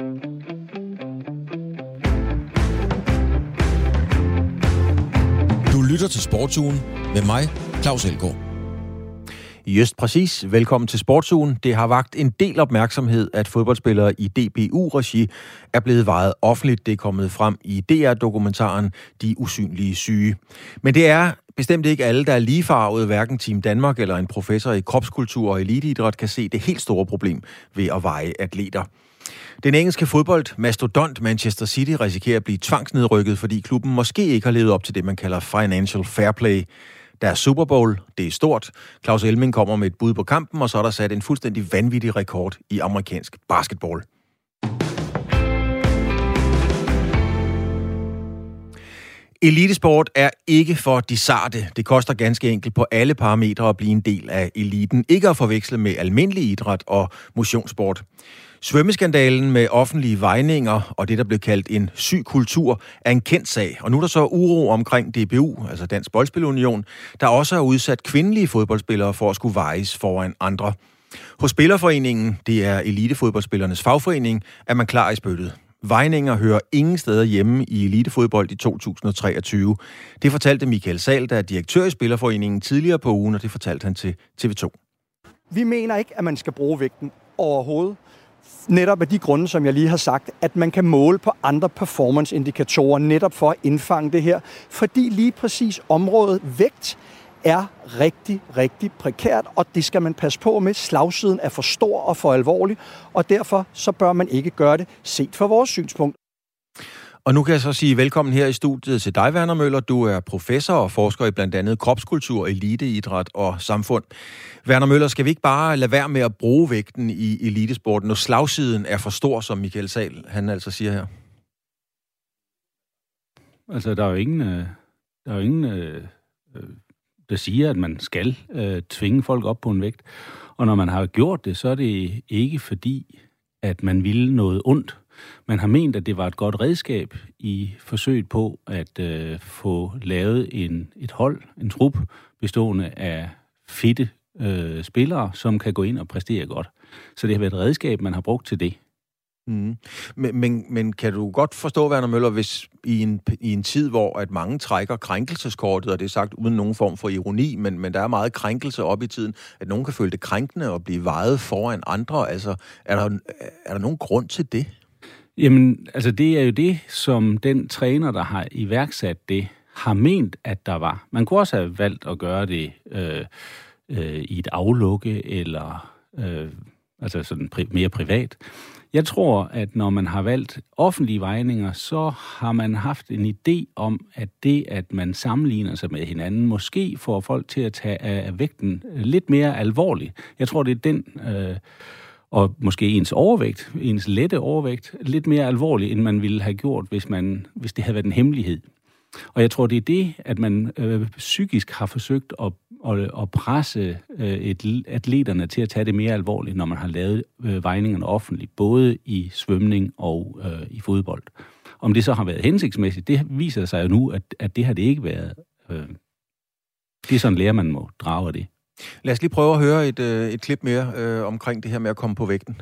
Du lytter til Sportsugen med mig, Claus Elgaard. Just præcis. Velkommen til Sportsugen. Det har vagt en del opmærksomhed, at fodboldspillere i DBU-regi er blevet vejet offentligt. Det er kommet frem i DR-dokumentaren De Usynlige Syge. Men det er bestemt ikke alle, der er ligefarvet, hverken Team Danmark eller en professor i kropskultur og eliteidræt kan se det helt store problem ved at veje atleter. Den engelske fodbold mastodont Manchester City risikerer at blive tvangsnedrykket, fordi klubben måske ikke har levet op til det, man kalder financial fair play. Der er Super Bowl, det er stort. Claus Elming kommer med et bud på kampen, og så er der sat en fuldstændig vanvittig rekord i amerikansk basketball. Elitesport er ikke for de sarte. Det koster ganske enkelt på alle parametre at blive en del af eliten. Ikke at forveksle med almindelig idræt og motionssport. Svømmeskandalen med offentlige vejninger og det, der blev kaldt en syg kultur, er en kendt sag. Og nu er der så uro omkring DBU, altså Dansk Boldspilunion, der også har udsat kvindelige fodboldspillere for at skulle vejes foran andre. Hos Spillerforeningen, det er elitefodboldspillernes fagforening, er man klar i spyttet. Vejninger hører ingen steder hjemme i elitefodbold i 2023. Det fortalte Michael Sal, der er direktør i Spillerforeningen tidligere på ugen, og det fortalte han til TV2. Vi mener ikke, at man skal bruge vægten overhovedet. Netop af de grunde, som jeg lige har sagt, at man kan måle på andre performance-indikatorer netop for at indfange det her. Fordi lige præcis området vægt er rigtig, rigtig prekært, og det skal man passe på med. Slagsiden er for stor og for alvorlig, og derfor så bør man ikke gøre det set fra vores synspunkt. Og nu kan jeg så sige velkommen her i studiet til dig, Werner Møller. Du er professor og forsker i blandt andet kropskultur, eliteidræt og samfund. Werner Møller, skal vi ikke bare lade være med at bruge vægten i elitesporten, når slagsiden er for stor, som Michael Sal han altså siger her? Altså, der er jo ingen, øh, der er jo ingen øh, øh, der siger, at man skal øh, tvinge folk op på en vægt. Og når man har gjort det, så er det ikke fordi, at man ville noget ondt. Man har ment, at det var et godt redskab i forsøget på at øh, få lavet en, et hold, en trup, bestående af fitte øh, spillere, som kan gå ind og præstere godt. Så det har været et redskab, man har brugt til det. Mm. Men, men, men kan du godt forstå, Werner Møller, hvis i en, i en tid, hvor at mange trækker krænkelseskortet, og det er sagt uden nogen form for ironi, men, men der er meget krænkelse op i tiden, at nogen kan føle det krænkende og blive vejet foran andre. Altså, er der, er der nogen grund til det? Jamen, altså det er jo det, som den træner, der har iværksat det, har ment, at der var. Man kunne også have valgt at gøre det øh, øh, i et aflukke, eller øh, altså sådan pri- mere privat. Jeg tror, at når man har valgt offentlige vejninger, så har man haft en idé om, at det, at man sammenligner sig med hinanden, måske får folk til at tage af vægten øh, lidt mere alvorligt. Jeg tror, det er den... Øh, og måske ens overvægt, ens lette overvægt, lidt mere alvorlig, end man ville have gjort, hvis, man, hvis det havde været en hemmelighed. Og jeg tror, det er det, at man øh, psykisk har forsøgt at, at, at presse øh, et, atleterne til at tage det mere alvorligt, når man har lavet øh, vejningerne offentligt, både i svømning og øh, i fodbold. Om det så har været hensigtsmæssigt, det viser sig jo nu, at, at det har det ikke været. Øh, det er sådan lærer man må drage af det. Lad os lige prøve at høre et, øh, et klip mere øh, omkring det her med at komme på vægten.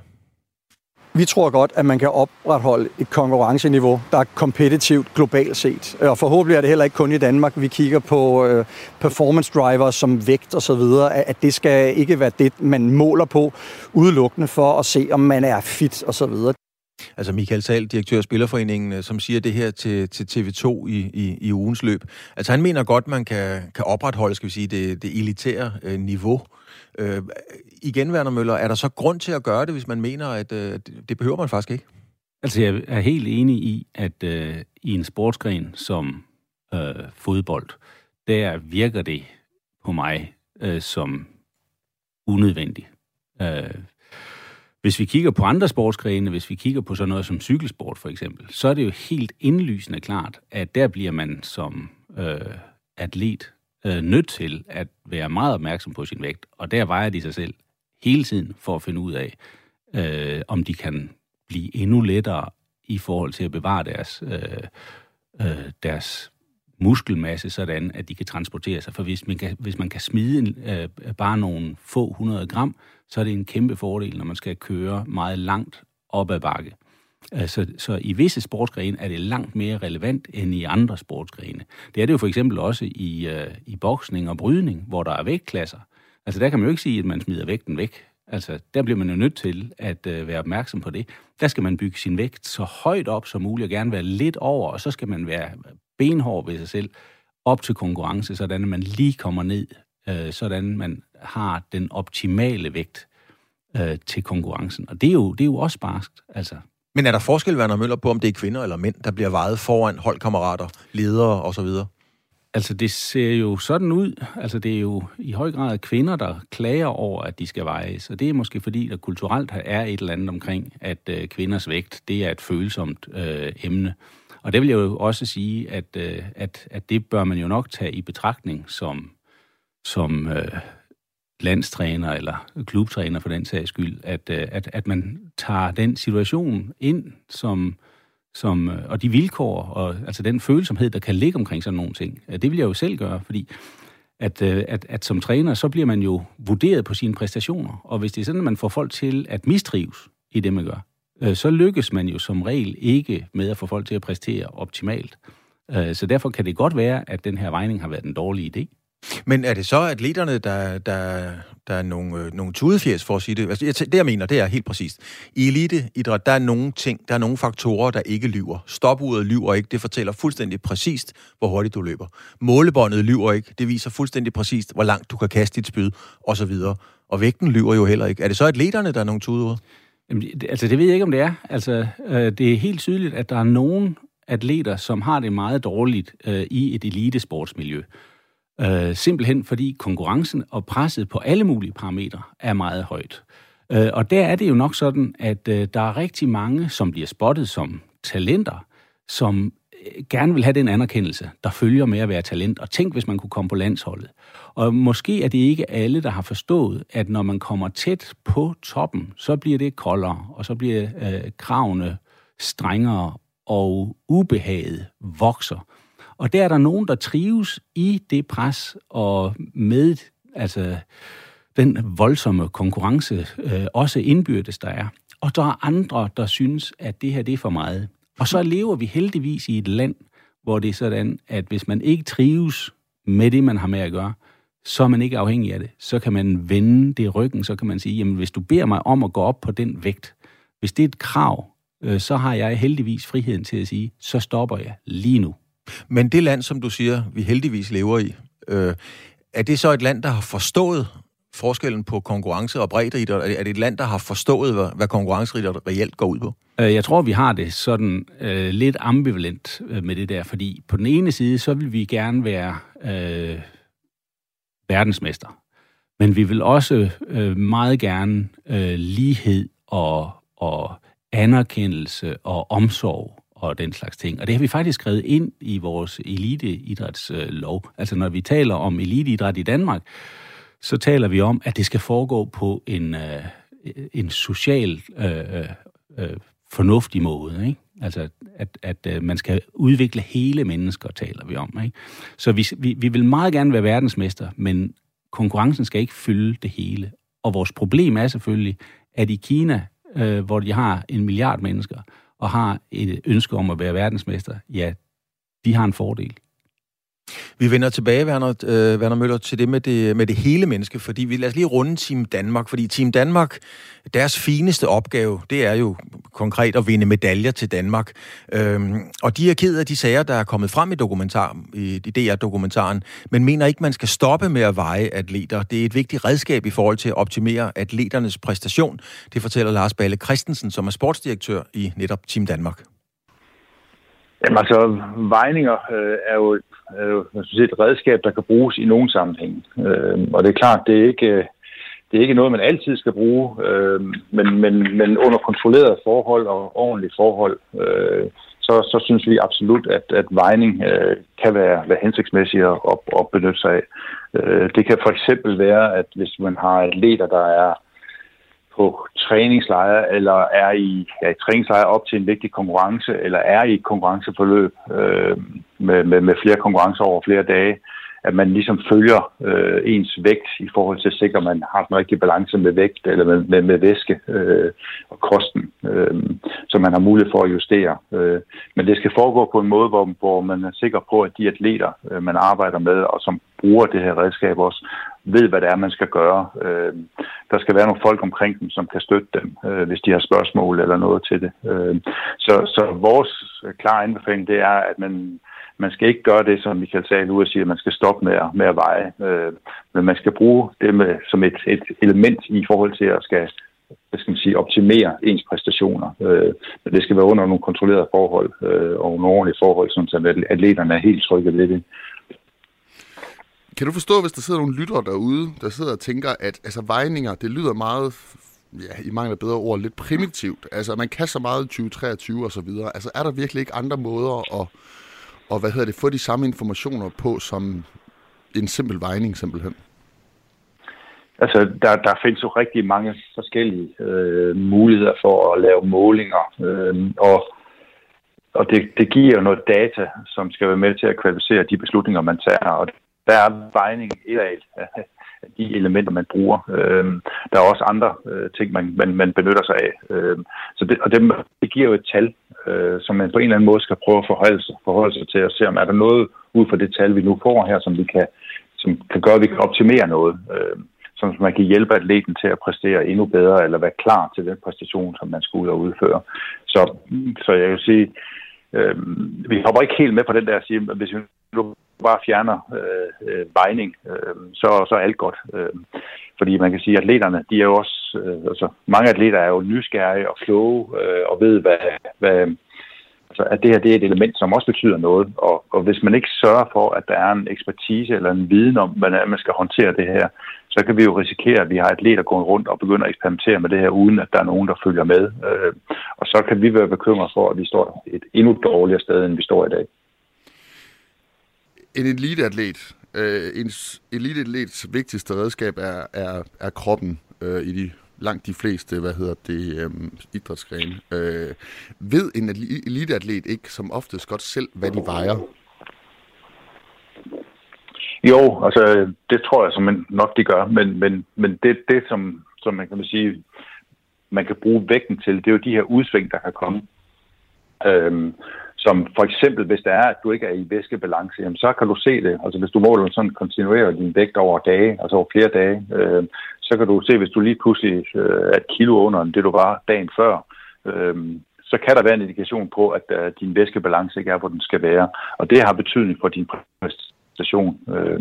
Vi tror godt, at man kan opretholde et konkurrenceniveau, der er kompetitivt globalt set. Og forhåbentlig er det heller ikke kun i Danmark. Vi kigger på øh, performance drivers som vægt og så videre, at det skal ikke være det, man måler på udelukkende for at se, om man er fit og så videre. Altså Michael Sal, direktør af Spillerforeningen, øh, som siger det her til, til TV2 i, i, i ugens løb. Altså han mener godt, man kan, kan opretholde, skal vi sige, det, det elitære øh, niveau. Øh, igen, Werner Møller, er der så grund til at gøre det, hvis man mener, at øh, det behøver man faktisk ikke? Altså jeg er helt enig i, at øh, i en sportsgren som øh, fodbold, der virker det på mig øh, som unødvendigt. Øh, hvis vi kigger på andre sportsgrene, hvis vi kigger på sådan noget som cykelsport for eksempel, så er det jo helt indlysende klart, at der bliver man som øh, atlet øh, nødt til at være meget opmærksom på sin vægt, og der vejer de sig selv hele tiden for at finde ud af, øh, om de kan blive endnu lettere i forhold til at bevare deres, øh, øh, deres muskelmasse sådan, at de kan transportere sig. For hvis man kan, hvis man kan smide en, øh, bare nogle få hundrede gram, så er det en kæmpe fordel, når man skal køre meget langt op ad bakke. Altså, så, i visse sportsgrene er det langt mere relevant end i andre sportsgrene. Det er det jo for eksempel også i, øh, i boksning og brydning, hvor der er vægtklasser. Altså der kan man jo ikke sige, at man smider vægten væk. Altså der bliver man jo nødt til at øh, være opmærksom på det. Der skal man bygge sin vægt så højt op som muligt og gerne være lidt over, og så skal man være benhård ved sig selv op til konkurrence, sådan at man lige kommer ned, uh, sådan man har den optimale vægt uh, til konkurrencen. Og det er jo, det er jo også barskt. Altså, men er der forskel, Werner Møller, på, om det er kvinder eller mænd, der bliver vejet foran holdkammerater, ledere osv.? Altså, det ser jo sådan ud. Altså, det er jo i høj grad kvinder, der klager over, at de skal vejes. Og det er måske fordi, der kulturelt er et eller andet omkring, at øh, kvinders vægt, det er et følsomt øh, emne. Og det vil jeg jo også sige, at, øh, at, at det bør man jo nok tage i betragtning som, som øh, landstræner eller klubtræner for den sags skyld, at, øh, at, at man tager den situation ind, som, som, øh, og de vilkår, og altså den følsomhed, der kan ligge omkring sådan nogle ting. Det vil jeg jo selv gøre, fordi at, øh, at, at som træner, så bliver man jo vurderet på sine præstationer, og hvis det er sådan, at man får folk til at mistrives i det, man gør, øh, så lykkes man jo som regel ikke med at få folk til at præstere optimalt. Øh, så derfor kan det godt være, at den her vejning har været en dårlig idé. Men er det så atleterne, der, der, der er nogle, øh, nogle tudefjæs, for at sige det? Altså, det, jeg mener, det er helt præcist. I eliteidræt, der er nogle ting, der er nogle faktorer, der ikke lyver. Stopuret lyver ikke, det fortæller fuldstændig præcist, hvor hurtigt du løber. Målebåndet lyver ikke, det viser fuldstændig præcist, hvor langt du kan kaste dit spyd, osv. Og vægten lyver jo heller ikke. Er det så atleterne, der er nogle tuder? Jamen, altså, det ved jeg ikke, om det er. Altså, øh, det er helt tydeligt, at der er nogen atleter, som har det meget dårligt øh, i et elitesportsmiljø. Øh, simpelthen fordi konkurrencen og presset på alle mulige parametre er meget højt. Øh, og der er det jo nok sådan, at øh, der er rigtig mange, som bliver spottet som talenter, som øh, gerne vil have den anerkendelse, der følger med at være talent. Og tænk, hvis man kunne komme på landsholdet. Og måske er det ikke alle, der har forstået, at når man kommer tæt på toppen, så bliver det koldere, og så bliver øh, kravene strengere, og ubehaget vokser. Og der er der nogen, der trives i det pres og med altså, den voldsomme konkurrence, øh, også indbyrdes der er. Og der er andre, der synes, at det her det er for meget. Og så lever vi heldigvis i et land, hvor det er sådan, at hvis man ikke trives med det, man har med at gøre, så er man ikke afhængig af det. Så kan man vende det i ryggen, så kan man sige, jamen hvis du beder mig om at gå op på den vægt, hvis det er et krav, øh, så har jeg heldigvis friheden til at sige, så stopper jeg lige nu. Men det land, som du siger, vi heldigvis lever i, øh, er det så et land, der har forstået forskellen på konkurrence og breddeidræt? Er det et land, der har forstået, hvad, hvad konkurrenceidræt reelt går ud på? Øh, jeg tror, vi har det sådan øh, lidt ambivalent øh, med det der, fordi på den ene side, så vil vi gerne være øh, verdensmester. Men vi vil også øh, meget gerne øh, lighed og, og anerkendelse og omsorg og den slags ting. Og det har vi faktisk skrevet ind i vores eliteidrætslov. Øh, altså når vi taler om eliteidræt i Danmark, så taler vi om, at det skal foregå på en, øh, en social øh, øh, fornuftig måde. Ikke? Altså, at, at øh, man skal udvikle hele mennesker, taler vi om. Ikke? Så vi, vi, vi vil meget gerne være verdensmester, men konkurrencen skal ikke fylde det hele. Og vores problem er selvfølgelig, at i Kina, øh, hvor de har en milliard mennesker, og har et ønske om at være verdensmester, ja, de har en fordel. Vi vender tilbage, Werner, øh, Werner Møller, til det med, det med det hele menneske, fordi vi lader os lige runde Team Danmark, fordi Team Danmark, deres fineste opgave, det er jo konkret at vinde medaljer til Danmark. Øhm, og de er ked af de sager, der er kommet frem i, dokumentar, i, i DR-dokumentaren, men mener ikke, man skal stoppe med at veje atleter. Det er et vigtigt redskab i forhold til at optimere atleternes præstation. Det fortæller Lars Balle Christensen, som er sportsdirektør i netop Team Danmark. Jamen altså, vejninger øh, er jo øh, et redskab, der kan bruges i nogen sammenhæng. Øh, og det er klart, det er ikke, øh, det er ikke noget, man altid skal bruge, øh, men, men, men under kontrollerede forhold og ordentlige forhold, øh, så, så synes vi absolut, at, at vejning øh, kan være, være hensigtsmæssig at, at, at benytte sig af. Øh, det kan for eksempel være, at hvis man har atleter, der er på træningslejre, eller er i, ja, i træningslejre op til en vigtig konkurrence, eller er i et konkurrenceforløb øh, med, med, med flere konkurrencer over flere dage, at man ligesom følger øh, ens vægt i forhold til at sikre, at man har den rigtige balance med vægt eller med, med, med væske øh, og kosten, øh, så man har mulighed for at justere. Øh, men det skal foregå på en måde, hvor, hvor man er sikker på, at de atleter, øh, man arbejder med, og som bruger det her redskab også, ved, hvad det er, man skal gøre. Øh, der skal være nogle folk omkring dem, som kan støtte dem, øh, hvis de har spørgsmål eller noget til det. Øh, så, så vores klare anbefaling, det er, at man, man skal ikke gøre det, som Michael sagde nu, og sige, at man skal stoppe med at, med at veje. Øh, men man skal bruge det med, som et, et element i forhold til at skal hvad skal man sige, optimere ens præstationer. Øh, men det skal være under nogle kontrollerede forhold øh, og nogle ordentlige forhold, så atleterne er helt trygge ved det. Kan du forstå, hvis der sidder nogle lyttere derude, der sidder og tænker, at altså, vejninger, det lyder meget, ja, i mangel af bedre ord, lidt primitivt. Altså, man kan så meget i 2023 og så videre. Altså, er der virkelig ikke andre måder at, og, hvad hedder det, få de samme informationer på, som en simpel vejning simpelthen? Altså, der, der findes jo rigtig mange forskellige øh, muligheder for at lave målinger, øh, og, og det, det giver jo noget data, som skal være med til at kvalificere de beslutninger, man tager, og der er vejning et af de elementer, man bruger. Øh, der er også andre øh, ting, man, man, man benytter sig af. Øh, så det, og det, det giver jo et tal, øh, som man på en eller anden måde skal prøve at forholde sig, forholde sig til og se, om er der noget ud fra det tal, vi nu får her, som vi kan, som kan gøre, at vi kan optimere noget. Øh, som man kan hjælpe atleten til at præstere endnu bedre, eller være klar til den præstation, som man skal ud og udføre. Så, så jeg vil sige, øh, vi hopper ikke helt med på den der at sige, at hvis vi nu bare fjerner øh, øh, vejning, øh, så, så er alt godt. Øh, fordi man kan sige, at atleterne, de er jo også, øh, altså mange atleter er jo nysgerrige og kloge øh, og ved, hvad, hvad altså, at det her det er et element, som også betyder noget. Og, og hvis man ikke sørger for, at der er en ekspertise eller en viden om, hvordan man skal håndtere det her, så kan vi jo risikere, at vi har atleter gående rundt og begynder at eksperimentere med det her, uden at der er nogen, der følger med. Øh, og så kan vi være bekymret for, at vi står et endnu dårligere sted, end vi står i dag en eliteatlet, øh, en eliteatlets vigtigste redskab er, er, er kroppen øh, i de langt de fleste, hvad hedder det, øh, idrætsgrene. Øh, ved en eliteatlet ikke som oftest godt selv, hvad de vejer? Jo, altså det tror jeg som nok de gør, men, men, men det, det som, som man kan sige, man kan bruge vægten til, det er jo de her udsving, der kan komme. Øhm, som for eksempel, hvis det er, at du ikke er i væskebalance, jamen, så kan du se det. Altså hvis du måler sådan kontinuerer din vægt over dage, altså over flere dage, øh, så kan du se, hvis du lige pludselig øh, er et kilo under end det, du var dagen før, øh, så kan der være en indikation på, at øh, din væskebalance ikke er, hvor den skal være. Og det har betydning for din præstation. Øh,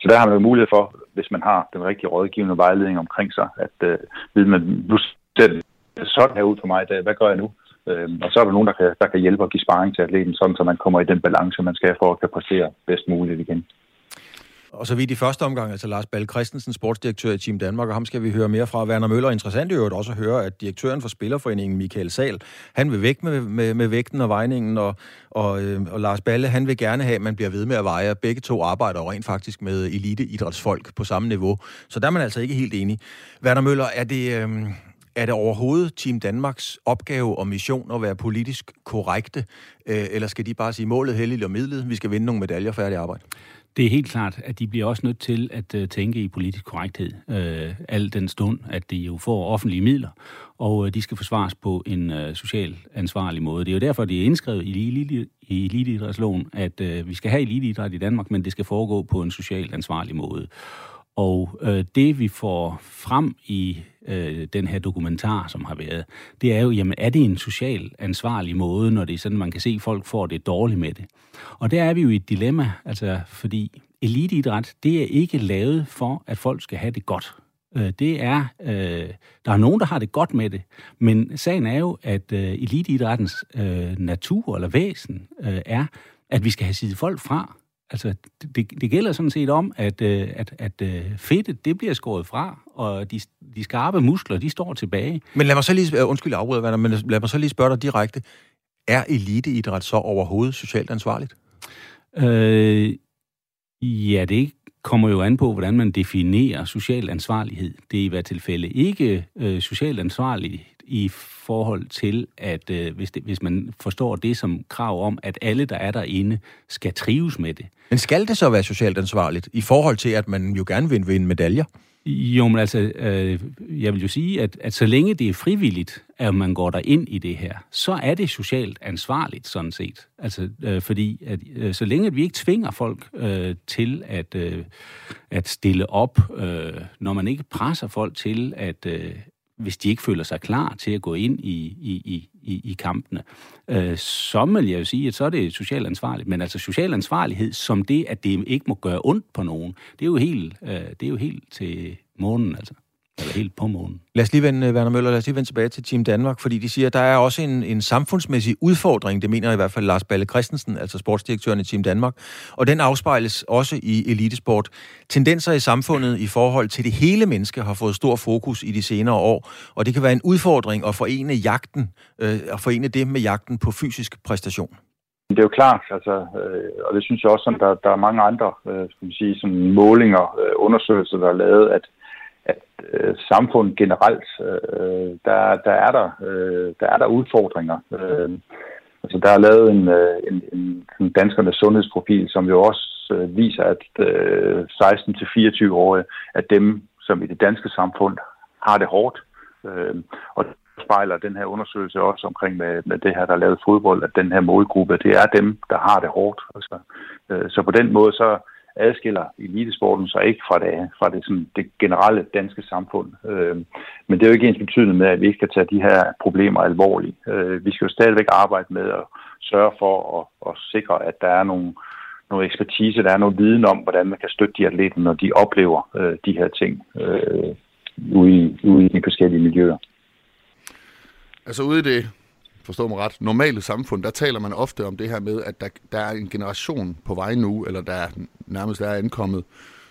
så der har man jo mulighed for, hvis man har den rigtige rådgivende vejledning omkring sig, at øh, vil man, nu ser det sådan her ud for mig i dag, hvad gør jeg nu? Øh, og så er der nogen, der kan, der kan hjælpe og give sparring til atleten, sådan så man kommer i den balance, man skal for at kan præstere bedst muligt igen. Og så vidt i første omgang, altså Lars Ball Christensen, sportsdirektør i Team Danmark, og ham skal vi høre mere fra. Werner Møller, interessant i øvrigt også at høre, at direktøren for Spillerforeningen, Michael Sal, han vil væk med, med, med vægten og vejningen, og, og, øh, og Lars Balle, han vil gerne have, at man bliver ved med at veje. Begge to arbejder rent faktisk med eliteidrætsfolk på samme niveau, så der er man altså ikke helt enig. Werner Møller, er det, øh, er det overhovedet Team Danmarks opgave og mission at være politisk korrekte, øh, eller skal de bare sige målet heldigt og midlet, vi skal vinde nogle medaljer færdig arbejde? Det er helt klart, at de bliver også nødt til at uh, tænke i politisk korrekthed, uh, al den stund, at de jo får offentlige midler, og uh, de skal forsvares på en uh, social ansvarlig måde. Det er jo derfor, det er indskrevet i, elite, i eliteidrætsloven, at uh, vi skal have eliteidræt i Danmark, men det skal foregå på en socialt ansvarlig måde. Og øh, det vi får frem i øh, den her dokumentar, som har været, det er jo, jamen er det en social ansvarlig måde, når det er sådan, man kan se, at folk får det dårligt med det. Og der er vi jo i et dilemma, altså fordi eliteidræt, det er ikke lavet for, at folk skal have det godt. Øh, det er, øh, der er nogen, der har det godt med det, men sagen er jo, at øh, eliteidrættens øh, natur eller væsen øh, er, at vi skal have sidet folk fra. Altså, det, det gælder sådan set om, at, øh, at, at øh, fedtet, det bliver skåret fra, og de, de skarpe muskler, de står tilbage. Men lad mig så lige, øh, undskyld afbryder, men lad mig så lige spørge dig direkte. Er eliteidræt så overhovedet socialt ansvarligt? Øh, ja, det kommer jo an på, hvordan man definerer social ansvarlighed. Det er i hvert tilfælde ikke øh, socialt ansvarligt i forhold til, at øh, hvis, det, hvis man forstår det som krav om, at alle, der er derinde, skal trives med det. Men skal det så være socialt ansvarligt i forhold til, at man jo gerne vil vinde medaljer? Jo, men altså, øh, jeg vil jo sige, at, at så længe det er frivilligt, at man går der ind i det her, så er det socialt ansvarligt, sådan set. Altså, øh, fordi at, øh, så længe at vi ikke tvinger folk øh, til at, øh, at stille op, øh, når man ikke presser folk til at, øh, hvis de ikke føler sig klar til at gå ind i, i, i, i kampene, øh, så vil jeg jo sige, at så er det socialt ansvarligt. Men altså social ansvarlighed som det, at det ikke må gøre ondt på nogen, det er jo helt, øh, det er jo helt til månen, altså. Eller helt på månen. Lad os lige vende, Werner Møller, lad os lige vende tilbage til Team Danmark, fordi de siger, at der er også en, en samfundsmæssig udfordring, det mener i hvert fald Lars Balle Christensen, altså sportsdirektøren i Team Danmark, og den afspejles også i elitesport. Tendenser i samfundet i forhold til det hele menneske har fået stor fokus i de senere år, og det kan være en udfordring at forene jagten, øh, at forene det med jagten på fysisk præstation. Det er jo klart, altså, øh, og det synes jeg også, at der, der er mange andre øh, skal man sige, sådan målinger, øh, undersøgelser, der er lavet, at at øh, samfundet generelt, øh, der, der, er der, øh, der er der udfordringer. Øh, altså, der er lavet en, øh, en, en, en danskernes sundhedsprofil, som jo også øh, viser, at øh, 16-24-årige er dem, som i det danske samfund har det hårdt. Øh, og spejler den her undersøgelse også omkring med, med det her, der er lavet fodbold, at den her målgruppe, det er dem, der har det hårdt. Altså, øh, så på den måde, så, adskiller elitesporten så ikke fra det, fra det, sådan, det generelle danske samfund. Øh, men det er jo ikke ens betydende med, at vi ikke skal tage de her problemer alvorligt. Øh, vi skal jo stadigvæk arbejde med at sørge for at, at sikre, at der er nogle, noget ekspertise, der er noget viden om, hvordan man kan støtte de atleter, når de oplever øh, de her ting øh, ude, i, ude i de forskellige miljøer. Altså ude i det forstå mig ret, normale samfund, der taler man ofte om det her med, at der, der er en generation på vej nu, eller der er, nærmest er ankommet,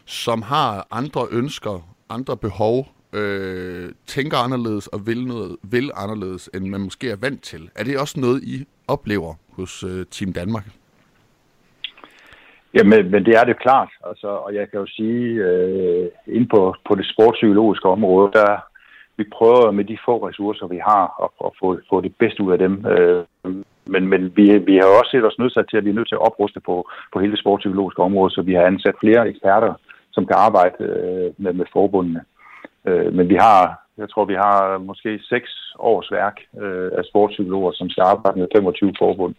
som har andre ønsker, andre behov, øh, tænker anderledes og vil, noget, vil anderledes, end man måske er vant til. Er det også noget, I oplever hos øh, Team Danmark? Ja, men det er det klart. Altså, og jeg kan jo sige, øh, inde på, på det sportspsykologiske område, der, vi prøver med de få ressourcer, vi har, at, at få, få det bedste ud af dem. Øh, men, men vi, vi har også set os nødsat til, at vi er nødt til at opruste på, på hele det sportspsykologiske område, så vi har ansat flere eksperter, som kan arbejde øh, med, med forbundene. Øh, men vi har, jeg tror, vi har måske seks års værk øh, af sportspsykologer, som skal arbejde med 25 forbund.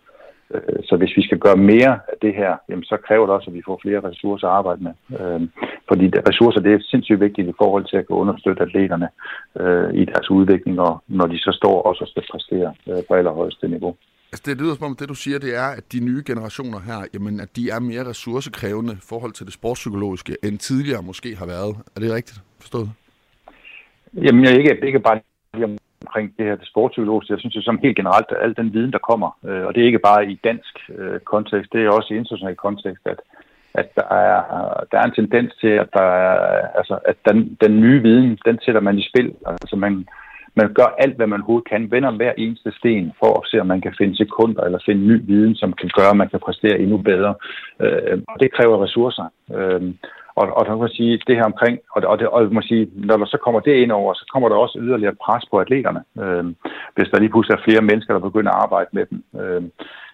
Øh, så hvis vi skal gøre mere af det her, jamen, så kræver det også, at vi får flere ressourcer at arbejde med. Øh, fordi ressourcer det er sindssygt vigtigt i forhold til at kunne understøtte atleterne øh, i deres udvikling, og når de så står også og skal præstere på allerhøjeste niveau. Altså det lyder som om, det du siger, det er, at de nye generationer her, jamen, at de er mere ressourcekrævende i forhold til det sportspsykologiske, end tidligere måske har været. Er det rigtigt forstået? Jamen, jeg ikke, ikke bare omkring det her det sportspsykologiske. Jeg synes jo som helt generelt, at al den viden, der kommer, øh, og det er ikke bare i dansk øh, kontekst, det er også i international kontekst, at, at der, er, der er en tendens til, at, der er, altså, at den, den nye viden, den sætter man i spil. Altså man, man gør alt, hvad man overhovedet kan, vender hver eneste sten for at se, om man kan finde sekunder eller finde ny viden, som kan gøre, at man kan præstere endnu bedre. Øh, og det kræver ressourcer. Øh, og, og der kan man sige, det her omkring, og, og, det, og man sige, når der så kommer det ind over, så kommer der også yderligere pres på atleterne, øh, hvis der lige pludselig er flere mennesker, der begynder at arbejde med dem. Øh,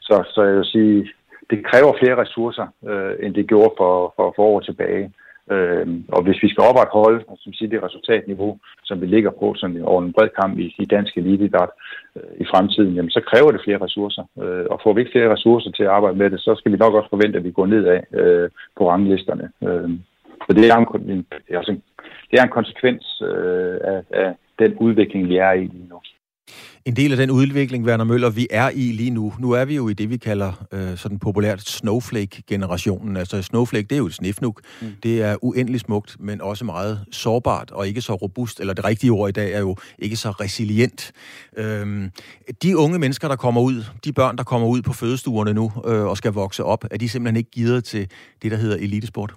så, så jeg vil sige, det kræver flere ressourcer, øh, end det gjorde for, for, for år tilbage. Øh, og hvis vi skal opretholde som siger, det resultatniveau, som vi ligger på sådan, over en bred kamp i, i dansk elitidræt øh, i fremtiden, jamen, så kræver det flere ressourcer. Øh, og får vi ikke flere ressourcer til at arbejde med det, så skal vi nok også forvente, at vi går nedad øh, på ranglisterne. Øh, så det er en, altså, det er en konsekvens øh, af, af den udvikling, vi er i lige nu. En del af den udvikling, Werner Møller, vi er i lige nu, nu er vi jo i det, vi kalder øh, sådan populært snowflake-generationen. Altså snowflake, det er jo et snifnuk. Mm. Det er uendelig smukt, men også meget sårbart og ikke så robust, eller det rigtige ord i dag er jo ikke så resilient. Øhm, de unge mennesker, der kommer ud, de børn, der kommer ud på fødestuerne nu øh, og skal vokse op, er de simpelthen ikke givet til det, der hedder elitesport?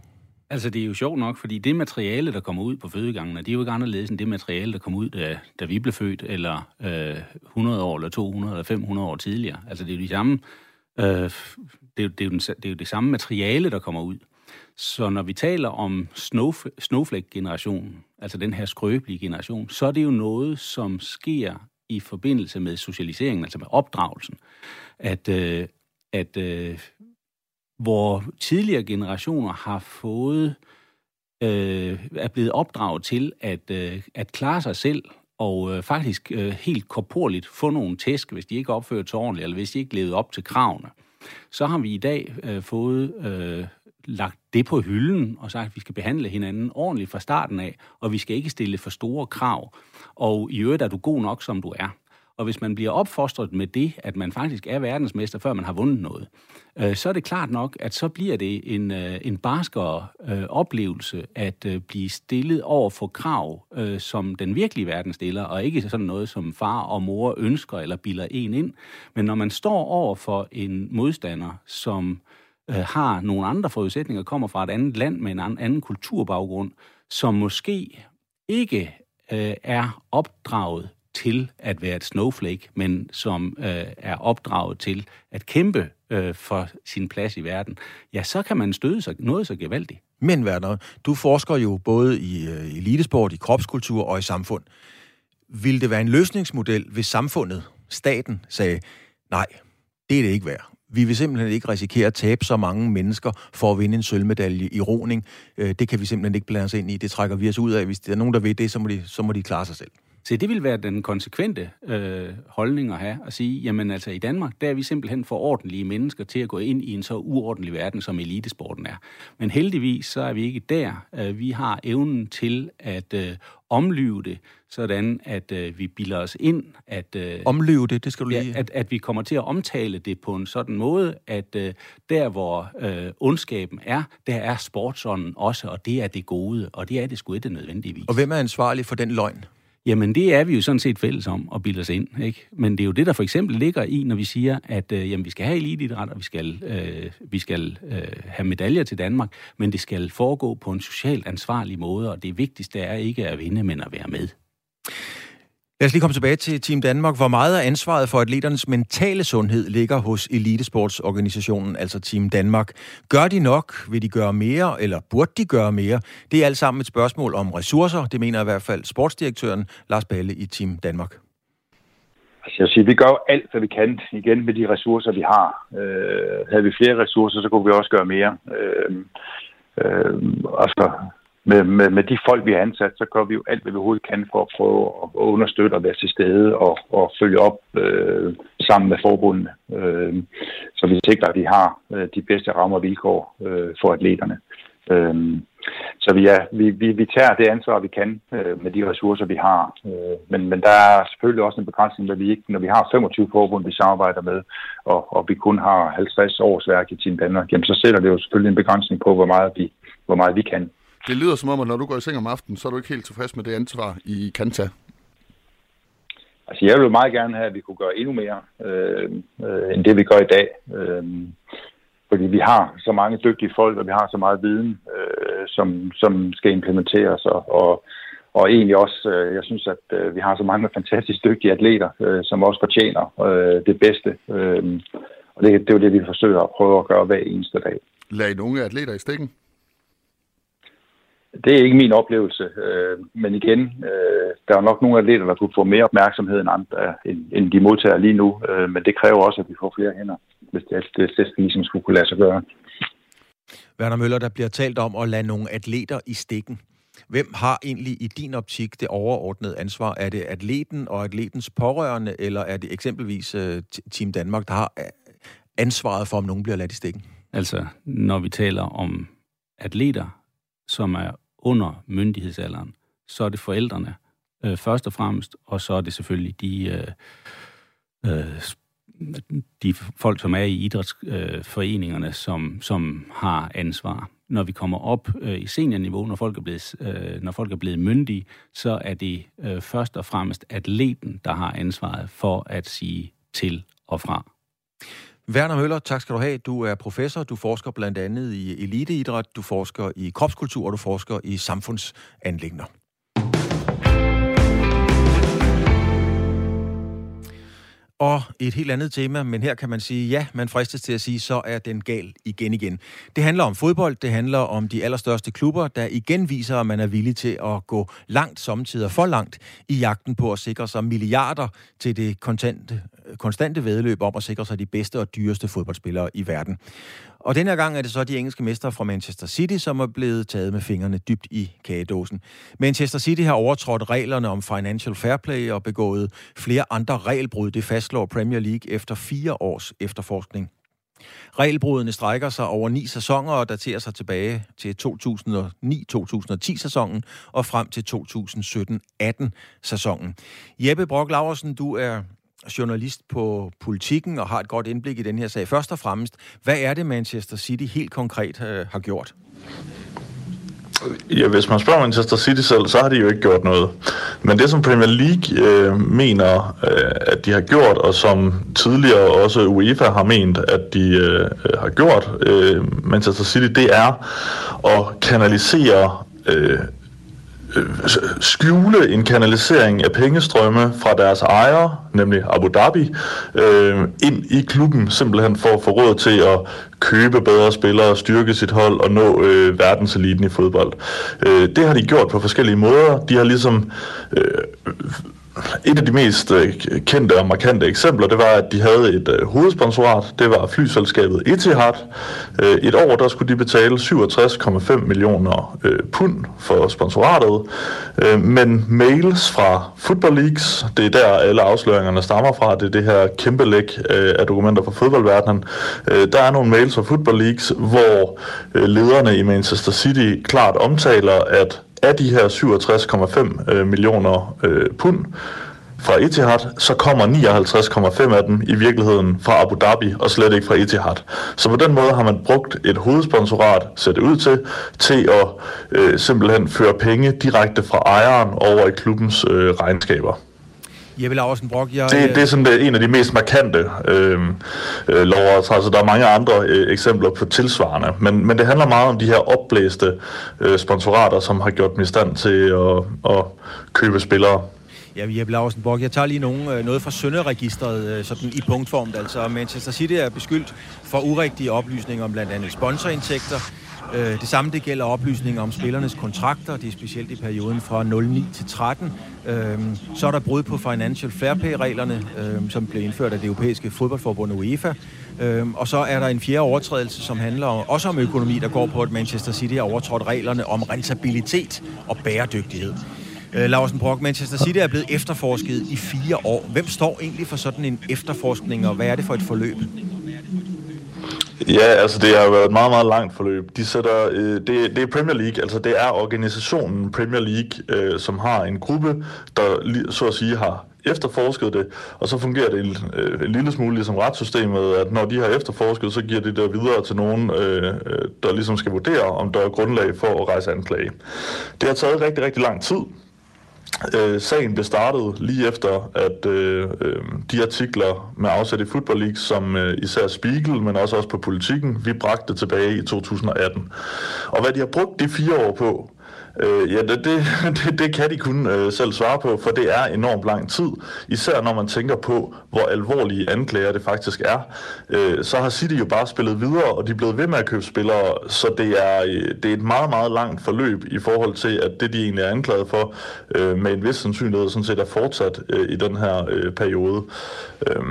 Altså, det er jo sjovt nok, fordi det materiale, der kommer ud på fødegangene, det er jo ikke anderledes end det materiale, der kom ud, da, da vi blev født, eller øh, 100 år, eller 200, eller 500 år tidligere. Altså, det er jo de samme, øh, det, er jo, det, er jo den, det er jo det samme materiale, der kommer ud. Så når vi taler om snowflake-generationen, altså den her skrøbelige generation, så er det jo noget, som sker i forbindelse med socialiseringen, altså med opdragelsen, at, øh, at øh, hvor tidligere generationer har fået, øh, er blevet opdraget til at, øh, at klare sig selv, og øh, faktisk øh, helt korporligt få nogle tæsk, hvis de ikke opfører sig ordentligt, eller hvis de ikke levede op til kravene. Så har vi i dag øh, fået øh, lagt det på hylden og sagt, at vi skal behandle hinanden ordentligt fra starten af, og vi skal ikke stille for store krav. Og i øvrigt er du god nok, som du er. Og hvis man bliver opfostret med det, at man faktisk er verdensmester, før man har vundet noget, øh, så er det klart nok, at så bliver det en, øh, en barskere øh, oplevelse at øh, blive stillet over for krav, øh, som den virkelige verden stiller, og ikke sådan noget, som far og mor ønsker eller bilder en ind. Men når man står over for en modstander, som øh, har nogle andre forudsætninger, kommer fra et andet land med en anden kulturbaggrund, som måske ikke øh, er opdraget til at være et snowflake, men som øh, er opdraget til at kæmpe øh, for sin plads i verden, ja, så kan man støde sig noget så gevaldigt. Men Werner, du forsker jo både i øh, elitesport, i kropskultur og i samfund. Vil det være en løsningsmodel, hvis samfundet, staten, sagde, nej, det er det ikke værd. Vi vil simpelthen ikke risikere at tabe så mange mennesker for at vinde en sølvmedalje i roning. Øh, det kan vi simpelthen ikke blande os ind i. Det trækker vi os ud af. Hvis der er nogen, der ved det, så må de, så må de klare sig selv. Så det vil være den konsekvente øh, holdning at have, at sige, jamen altså i Danmark, der er vi simpelthen for ordentlige mennesker til at gå ind i en så uordentlig verden, som elitesporten er. Men heldigvis så er vi ikke der. Øh, vi har evnen til at øh, omlyve det, sådan at øh, vi bilder os ind, at... Øh, omlyve det, det skal du lige... Ja, at, at vi kommer til at omtale det på en sådan måde, at øh, der hvor øh, ondskaben er, der er sportsånden også, og det er det gode, og det er det sgu ikke nødvendigvis. Og hvem er ansvarlig for den løgn? Jamen, det er vi jo sådan set fælles om at bilde os ind. Ikke? Men det er jo det, der for eksempel ligger i, når vi siger, at øh, jamen, vi skal have eliteidræt, og vi skal, øh, vi skal øh, have medaljer til Danmark, men det skal foregå på en socialt ansvarlig måde, og det vigtigste er ikke at vinde, men at være med. Lad os lige komme tilbage til Team Danmark. Hvor meget af ansvaret for atleternes mentale sundhed ligger hos elitesportsorganisationen, altså Team Danmark? Gør de nok? Vil de gøre mere, eller burde de gøre mere? Det er alt sammen et spørgsmål om ressourcer. Det mener i hvert fald sportsdirektøren Lars Balle i Team Danmark. Altså jeg siger, vi gør alt, hvad vi kan igen med de ressourcer, vi har. Øh, havde vi flere ressourcer, så kunne vi også gøre mere. Øh, øh, altså, med, med, med de folk, vi har ansat, så gør vi jo alt, hvad vi overhovedet kan for at prøve at understøtte og være til stede og, og følge op øh, sammen med forbundene. Øh, så vi sikrer, at vi har øh, de bedste rammer og vilkår øh, for atleterne. Øh, så vi, er, vi, vi, vi tager det ansvar, vi kan øh, med de ressourcer, vi har. Øh, men, men der er selvfølgelig også en begrænsning, når vi, ikke, når vi har 25 forbund, vi samarbejder med, og, og vi kun har 50 års værk i Team Danmark, jamen, så sætter det jo selvfølgelig en begrænsning på, hvor meget vi, hvor meget vi kan. Det lyder som om, at når du går i seng om aftenen, så er du ikke helt tilfreds med det ansvar, I kan tage. Altså, jeg vil meget gerne have, at vi kunne gøre endnu mere, øh, øh, end det vi gør i dag. Øh, fordi vi har så mange dygtige folk, og vi har så meget viden, øh, som, som skal implementeres. Og, og, og egentlig også, øh, jeg synes, at øh, vi har så mange fantastisk dygtige atleter, øh, som også fortjener øh, det bedste. Øh, og det, det er jo det, vi forsøger at prøve at gøre hver eneste dag. Lad I nogle atleter i stikken? Det er ikke min oplevelse, øh, men igen, øh, der er nok nogle atleter, der kunne få mere opmærksomhed end, andre, end, end de modtager lige nu, øh, men det kræver også, at vi får flere hænder, hvis det, det, det ligesom skulle kunne lade sig gøre. Werner Møller, der bliver talt om at lade nogle atleter i stikken. Hvem har egentlig i din optik det overordnede ansvar? Er det atleten og atletens pårørende, eller er det eksempelvis Team Danmark, der har ansvaret for, om nogen bliver ladt i stikken? Altså, når vi taler om atleter, som er under myndighedsalderen, så er det forældrene øh, først og fremmest, og så er det selvfølgelig de, øh, øh, de folk, som er i idrætsforeningerne, øh, som, som har ansvar. Når vi kommer op øh, i seniorniveau, når folk, er blevet, øh, når folk er blevet myndige, så er det øh, først og fremmest atleten, der har ansvaret for at sige til og fra. Werner Møller, tak skal du have. Du er professor, du forsker blandt andet i eliteidræt, du forsker i kropskultur, og du forsker i samfundsanlægner. Og et helt andet tema, men her kan man sige, ja, man fristes til at sige, så er den gal igen igen. Det handler om fodbold, det handler om de allerstørste klubber, der igen viser, at man er villig til at gå langt, samtidig for langt, i jagten på at sikre sig milliarder til det kontante, konstante vedløb om at sikre sig de bedste og dyreste fodboldspillere i verden. Og denne gang er det så de engelske mestre fra Manchester City, som er blevet taget med fingrene dybt i kagedåsen. Manchester City har overtrådt reglerne om financial fair play og begået flere andre regelbrud. Det fastslår Premier League efter fire års efterforskning. Regelbrudene strækker sig over ni sæsoner og daterer sig tilbage til 2009-2010 sæsonen og frem til 2017-18 sæsonen. Jeppe Brock Laversen, du er journalist på politikken og har et godt indblik i den her sag. Først og fremmest, hvad er det Manchester City helt konkret øh, har gjort? Ja, hvis man spørger Manchester City selv, så har de jo ikke gjort noget. Men det, som Premier League øh, mener, øh, at de har gjort, og som tidligere også UEFA har ment, at de øh, øh har gjort, øh, Manchester City, det er at kanalisere øh, skjule en kanalisering af pengestrømme fra deres ejere, nemlig Abu Dhabi, øh, ind i klubben, simpelthen for at få råd til at købe bedre spillere, styrke sit hold og nå øh, verdenseliten i fodbold. Øh, det har de gjort på forskellige måder. De har ligesom øh, et af de mest øh, kendte og markante eksempler, det var, at de havde et øh, hovedsponsorat. Det var flyselskabet Etihad. Øh, et år, der skulle de betale 67,5 millioner øh, pund for sponsoratet. Øh, men mails fra Football Leagues, det er der alle afsløringerne stammer fra, det er det her kæmpe læk øh, af dokumenter fra fodboldverdenen. Øh, der er nogle mails fra Football Leagues, hvor øh, lederne i Manchester City klart omtaler, at af de her 67,5 øh, millioner øh, pund fra Etihad, så kommer 59,5 af dem i virkeligheden fra Abu Dhabi og slet ikke fra Etihad. Så på den måde har man brugt et hovedsponsorat, ser det ud til, til at øh, simpelthen føre penge direkte fra ejeren over i klubbens øh, regnskaber. Jeppe Larsen Brock, jeg... Det, det er sådan det, en af de mest markante øh, øh, lovovertrædelser. Der er mange andre øh, eksempler på tilsvarende, men, men det handler meget om de her opblæste øh, sponsorater, som har gjort dem i stand til at, at købe spillere. Ja, Jeppe Larsen Brock, jeg tager lige nogen, øh, noget fra Sønderregistret øh, sådan i punktform. Altså, Manchester City er beskyldt for urigtige oplysninger om blandt andet sponsorindtægter, Øh, Øh, det samme det gælder oplysninger om spillernes kontrakter, det er specielt i perioden fra 09 til 13. Øhm, så er der brud på Financial Fair Play-reglerne, øhm, som blev indført af det europæiske fodboldforbund UEFA. Øhm, og så er der en fjerde overtrædelse, som handler også om økonomi, der går på, at Manchester City har overtrådt reglerne om rentabilitet og bæredygtighed. Øh, Larsen Brock, Manchester City er blevet efterforsket i fire år. Hvem står egentlig for sådan en efterforskning, og hvad er det for et forløb? Ja, altså det har været et meget, meget langt forløb. De sætter, øh, det, det er Premier League, altså det er organisationen Premier League, øh, som har en gruppe, der så at sige har efterforsket det, og så fungerer det en, øh, en lille smule ligesom retssystemet, at når de har efterforsket, så giver de det videre til nogen, øh, øh, der ligesom skal vurdere, om der er grundlag for at rejse anklage. Det har taget rigtig, rigtig lang tid, Øh, sagen blev startet lige efter, at øh, øh, de artikler med afsæt i Football League, som øh, især Spiegel, men også også på politikken, vi bragte tilbage i 2018. Og hvad de har brugt de fire år på, Øh, ja, det, det, det, det kan de kun øh, selv svare på, for det er enormt lang tid. Især når man tænker på, hvor alvorlige anklager det faktisk er. Øh, så har City jo bare spillet videre, og de er blevet ved med at købe spillere, så det er, øh, det er et meget, meget langt forløb i forhold til, at det de egentlig er anklaget for, øh, med en vis sandsynlighed sådan set er fortsat øh, i den her øh, periode. Øh,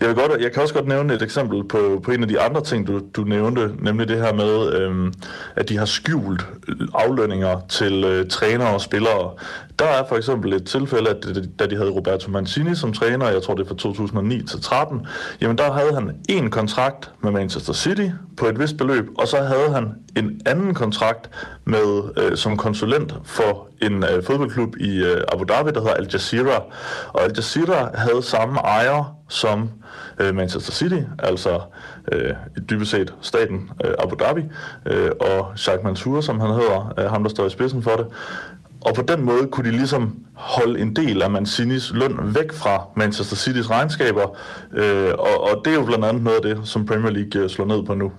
jeg, vil godt, jeg kan også godt nævne et eksempel på, på en af de andre ting, du, du nævnte, nemlig det her med, øh, at de har skjult øh, aflønninger til til øh, trænere og spillere. Der er for eksempel et tilfælde, at øh, da de havde Roberto Mancini som træner, jeg tror det er fra 2009 til 13, jamen der havde han en kontrakt med Manchester City på et vist beløb, og så havde han en anden kontrakt med øh, som konsulent for en øh, fodboldklub i øh, Abu Dhabi, der hedder Al Jazeera. Og Al Jazeera havde samme ejer som øh, Manchester City, altså øh, dybest set staten øh, Abu Dhabi, øh, og Sheikh Mansour, som han hedder, øh, ham der står i spidsen for det. Og på den måde kunne de ligesom holde en del af Mancinis løn væk fra Manchester Citys regnskaber, øh, og, og det er jo blandt andet noget af det, som Premier League øh, slår ned på nu.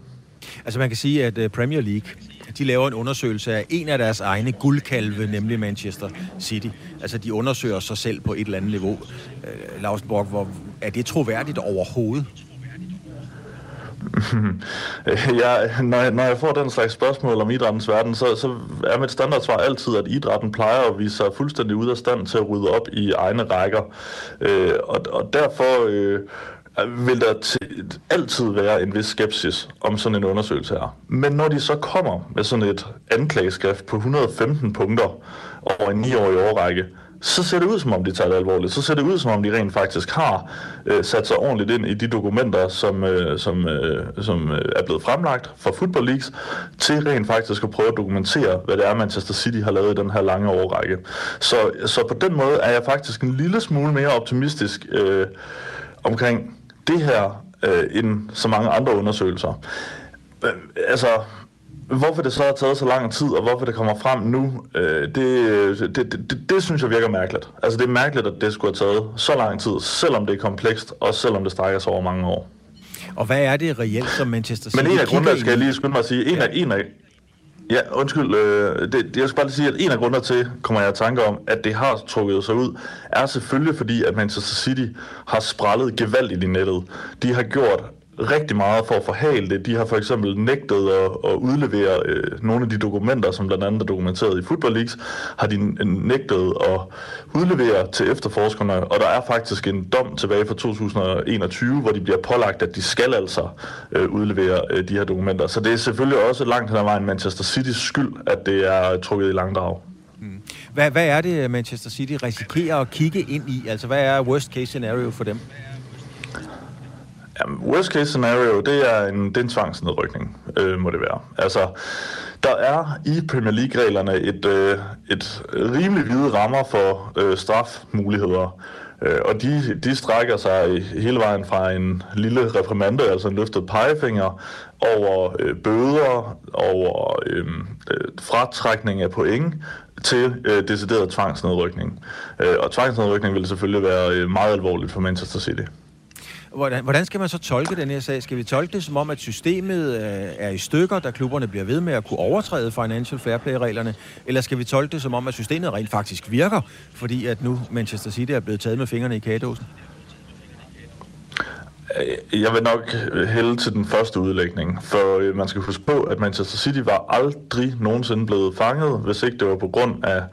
Altså man kan sige, at øh, Premier League de laver en undersøgelse af en af deres egne guldkalve, nemlig Manchester City. Altså, de undersøger sig selv på et eller andet niveau. Øh, Lausenborg, hvor, er det troværdigt overhovedet? ja, når, jeg, når jeg får den slags spørgsmål om idrættens verden, så, så er mit standardsvar altid, at idrætten plejer at vise sig fuldstændig ud af stand til at rydde op i egne rækker. Øh, og, og derfor øh, vil der t- altid være en vis skepsis om sådan en undersøgelse her. Men når de så kommer med sådan et anklageskrift på 115 punkter over en 9-årig årrække, så ser det ud, som om de tager det alvorligt. Så ser det ud, som om de rent faktisk har øh, sat sig ordentligt ind i de dokumenter, som, øh, som, øh, som øh, er blevet fremlagt fra Football Leagues, til rent faktisk at prøve at dokumentere, hvad det er, Manchester City har lavet i den her lange årrække. Så, så på den måde er jeg faktisk en lille smule mere optimistisk øh, omkring det her, øh, end så mange andre undersøgelser. Øh, altså, Hvorfor det så har taget så lang tid, og hvorfor det kommer frem nu, øh, det, det, det, det, det synes jeg virker mærkeligt. Altså det er mærkeligt, at det skulle have taget så lang tid, selvom det er komplekst, og selvom det strækker sig over mange år. Og hvad er det reelt, som Manchester City Men en af grundene, skal jeg lige skynde mig at sige, en, ja. af, en af, Ja, undskyld. Øh, det, jeg skal bare lige sige, at en af grundene til, kommer jeg at tanke om, at det har trukket sig ud, er selvfølgelig fordi, at Manchester City har sprallet gevaldigt i nettet. De har gjort rigtig meget for at forhale det. De har for eksempel nægtet at, at udlevere øh, nogle af de dokumenter, som blandt andet er dokumenteret i Football Leagues, har de øh, nægtet at udlevere til efterforskerne, og der er faktisk en dom tilbage fra 2021, hvor de bliver pålagt, at de skal altså øh, udlevere øh, de her dokumenter. Så det er selvfølgelig også langt hen ad vejen Manchester Citys skyld, at det er trukket i langdrag. Mm. Hvad, hvad er det, Manchester City risikerer at kigge ind i? Altså, hvad er worst case scenario for dem? Jamen, worst case scenario, det er en, det er en tvangsnedrykning, øh, må det være. Altså, der er i Premier League-reglerne et, øh, et rimelig hvide rammer for øh, strafmuligheder, øh, og de, de strækker sig hele vejen fra en lille reprimande, altså en løftet pegefinger, over øh, bøder, over øh, øh fratrækning af point, til øh, decideret tvangsnedrykning. Øh, og tvangsnedrykning vil selvfølgelig være øh, meget alvorligt for Manchester City. Hvordan, hvordan skal man så tolke den her sag? Skal vi tolke det som om, at systemet øh, er i stykker, da klubberne bliver ved med at kunne overtræde Financial Fair Play-reglerne? Eller skal vi tolke det som om, at systemet rent faktisk virker, fordi at nu Manchester City er blevet taget med fingrene i kagedåsen? Øh, jeg vil nok hælde til den første udlægning, for øh, man skal huske på, at Manchester City var aldrig nogensinde blevet fanget, hvis ikke det var på grund af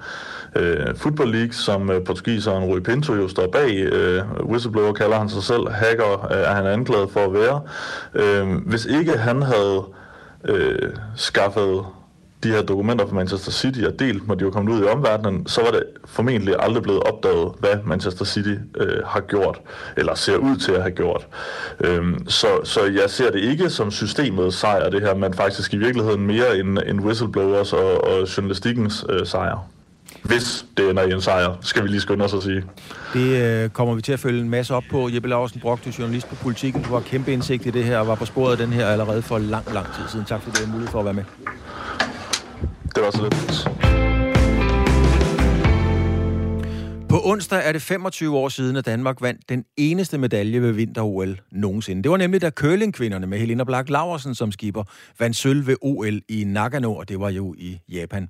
øh, Football League, som øh, portugiseren Rui Pinto jo står bag. Øh, whistleblower kalder han sig selv. Hacker øh, er han anklaget for at være. Øh, hvis ikke han havde øh, skaffet de her dokumenter fra Manchester City og delt, når de var kommet ud i omverdenen, så var det formentlig aldrig blevet opdaget, hvad Manchester City øh, har gjort, eller ser ud til at have gjort. Øhm, så, så jeg ser det ikke som systemet sejr, det her, men faktisk i virkeligheden mere en, en whistleblowers og, og journalistikkens øh, sejr hvis det ender i en sejr, skal vi lige skynde os at sige. Det øh, kommer vi til at følge en masse op på. Jeppe Larsen Brock, du er journalist på Politiken. Du har kæmpe indsigt i det her og var på sporet af den her allerede for lang, lang tid siden. Tak fordi du har mulighed for at være med. Det var så lidt. På onsdag er det 25 år siden, at Danmark vandt den eneste medalje ved vinter-OL nogensinde. Det var nemlig da curlingkvinderne med Helena Black Laversen som skipper vandt sølv ved OL i Nagano, og det var jo i Japan.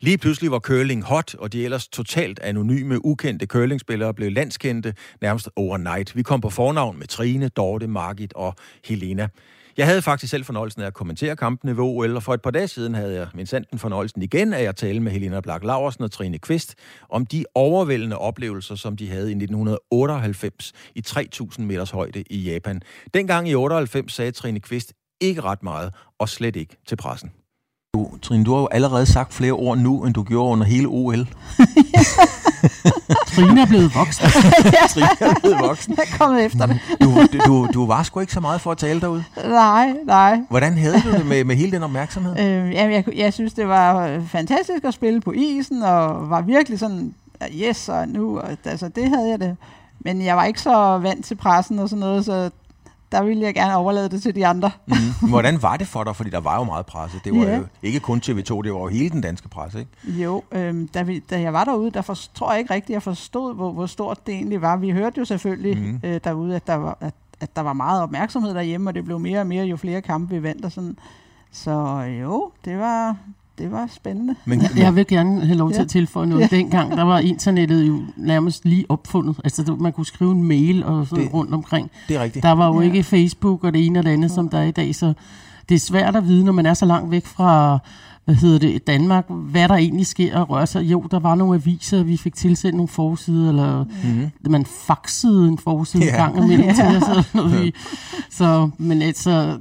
Lige pludselig var curling hot, og de ellers totalt anonyme, ukendte curlingspillere blev landskendte nærmest overnight. Vi kom på fornavn med Trine, Dorte, Margit og Helena. Jeg havde faktisk selv fornøjelsen af at kommentere kampene ved OL, og for et par dage siden havde jeg min sanden fornøjelsen igen af at tale med Helena Black Laversen og Trine Kvist om de overvældende oplevelser, som de havde i 1998 i 3000 meters højde i Japan. Dengang i 98 sagde Trine Kvist ikke ret meget, og slet ikke til pressen. Du, Trine, du har jo allerede sagt flere ord nu, end du gjorde under hele OL. Trine er blevet voksen. Trine er blevet voksen. Jeg er kommet efter det. du, du, du var sgu ikke så meget for at tale derude. Nej, nej. Hvordan havde du det med, med hele den opmærksomhed? Øh, jamen, jeg, jeg synes, det var fantastisk at spille på isen, og var virkelig sådan, yes, og nu, og, altså det havde jeg det. Men jeg var ikke så vant til pressen og sådan noget, så der ville jeg gerne overlade det til de andre. mm. Hvordan var det for dig? Fordi der var jo meget presse. Det var ja. jo ikke kun TV2, det var jo hele den danske presse, ikke? Jo, øh, da, vi, da jeg var derude, der for, tror jeg ikke rigtigt, jeg forstod, hvor, hvor stort det egentlig var. Vi hørte jo selvfølgelig mm. øh, derude, at der, var, at, at der var meget opmærksomhed derhjemme, og det blev mere og mere, jo flere kampe vi vandt og sådan. Så jo, det var, det var spændende. Men, men jeg vil gerne have lov til ja. at tilføje noget. Ja. Dengang, der var internettet jo nærmest lige opfundet. Altså, man kunne skrive en mail og sådan det, rundt omkring. Det er rigtigt. Der var jo ja. ikke Facebook og det ene og det andet, ja. som der er i dag, så det er svært at vide, når man er så langt væk fra hvad hedder det, Danmark, hvad der egentlig sker og rører sig. Jo, der var nogle aviser, vi fik tilsendt nogle forsider, eller mm-hmm. man faxede en forside yeah. gang imellem til os. Så, så, men altså,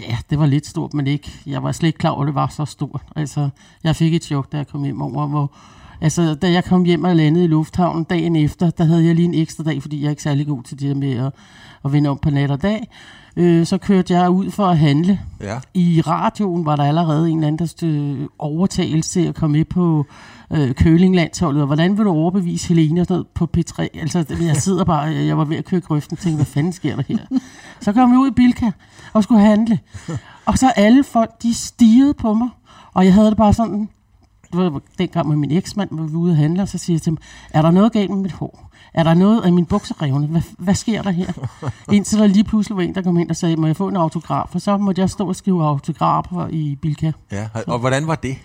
ja, det var lidt stort, men ikke, jeg var slet ikke klar over, at det var så stort. Altså, jeg fik et chok, da jeg kom hjem over, hvor Altså, da jeg kom hjem og landede i lufthavnen dagen efter, der havde jeg lige en ekstra dag, fordi jeg er ikke særlig god til det med at, at vende om på nat og dag øh, så kørte jeg ud for at handle. Ja. I radioen var der allerede en eller anden der overtagelse til at komme med på øh, Kølinglandsholdet, og hvordan vil du overbevise Helene på P3? Altså, jeg sidder bare, jeg var ved at køre grøften og tænkte, hvad fanden sker der her? Så kom jeg ud i Bilka og skulle handle. Og så alle folk, de stirrede på mig, og jeg havde det bare sådan, det var dengang med min eksmand, hvor vi var ude at handle, og så siger jeg til ham, er der noget galt med mit hår? Er der noget af min bukserevne? Hvad, hvad sker der her? Indtil der lige pludselig var en, der kom ind og sagde, må jeg få en autograf? Og så måtte jeg stå og skrive autografer i Bilka. Ja, og så. hvordan var det?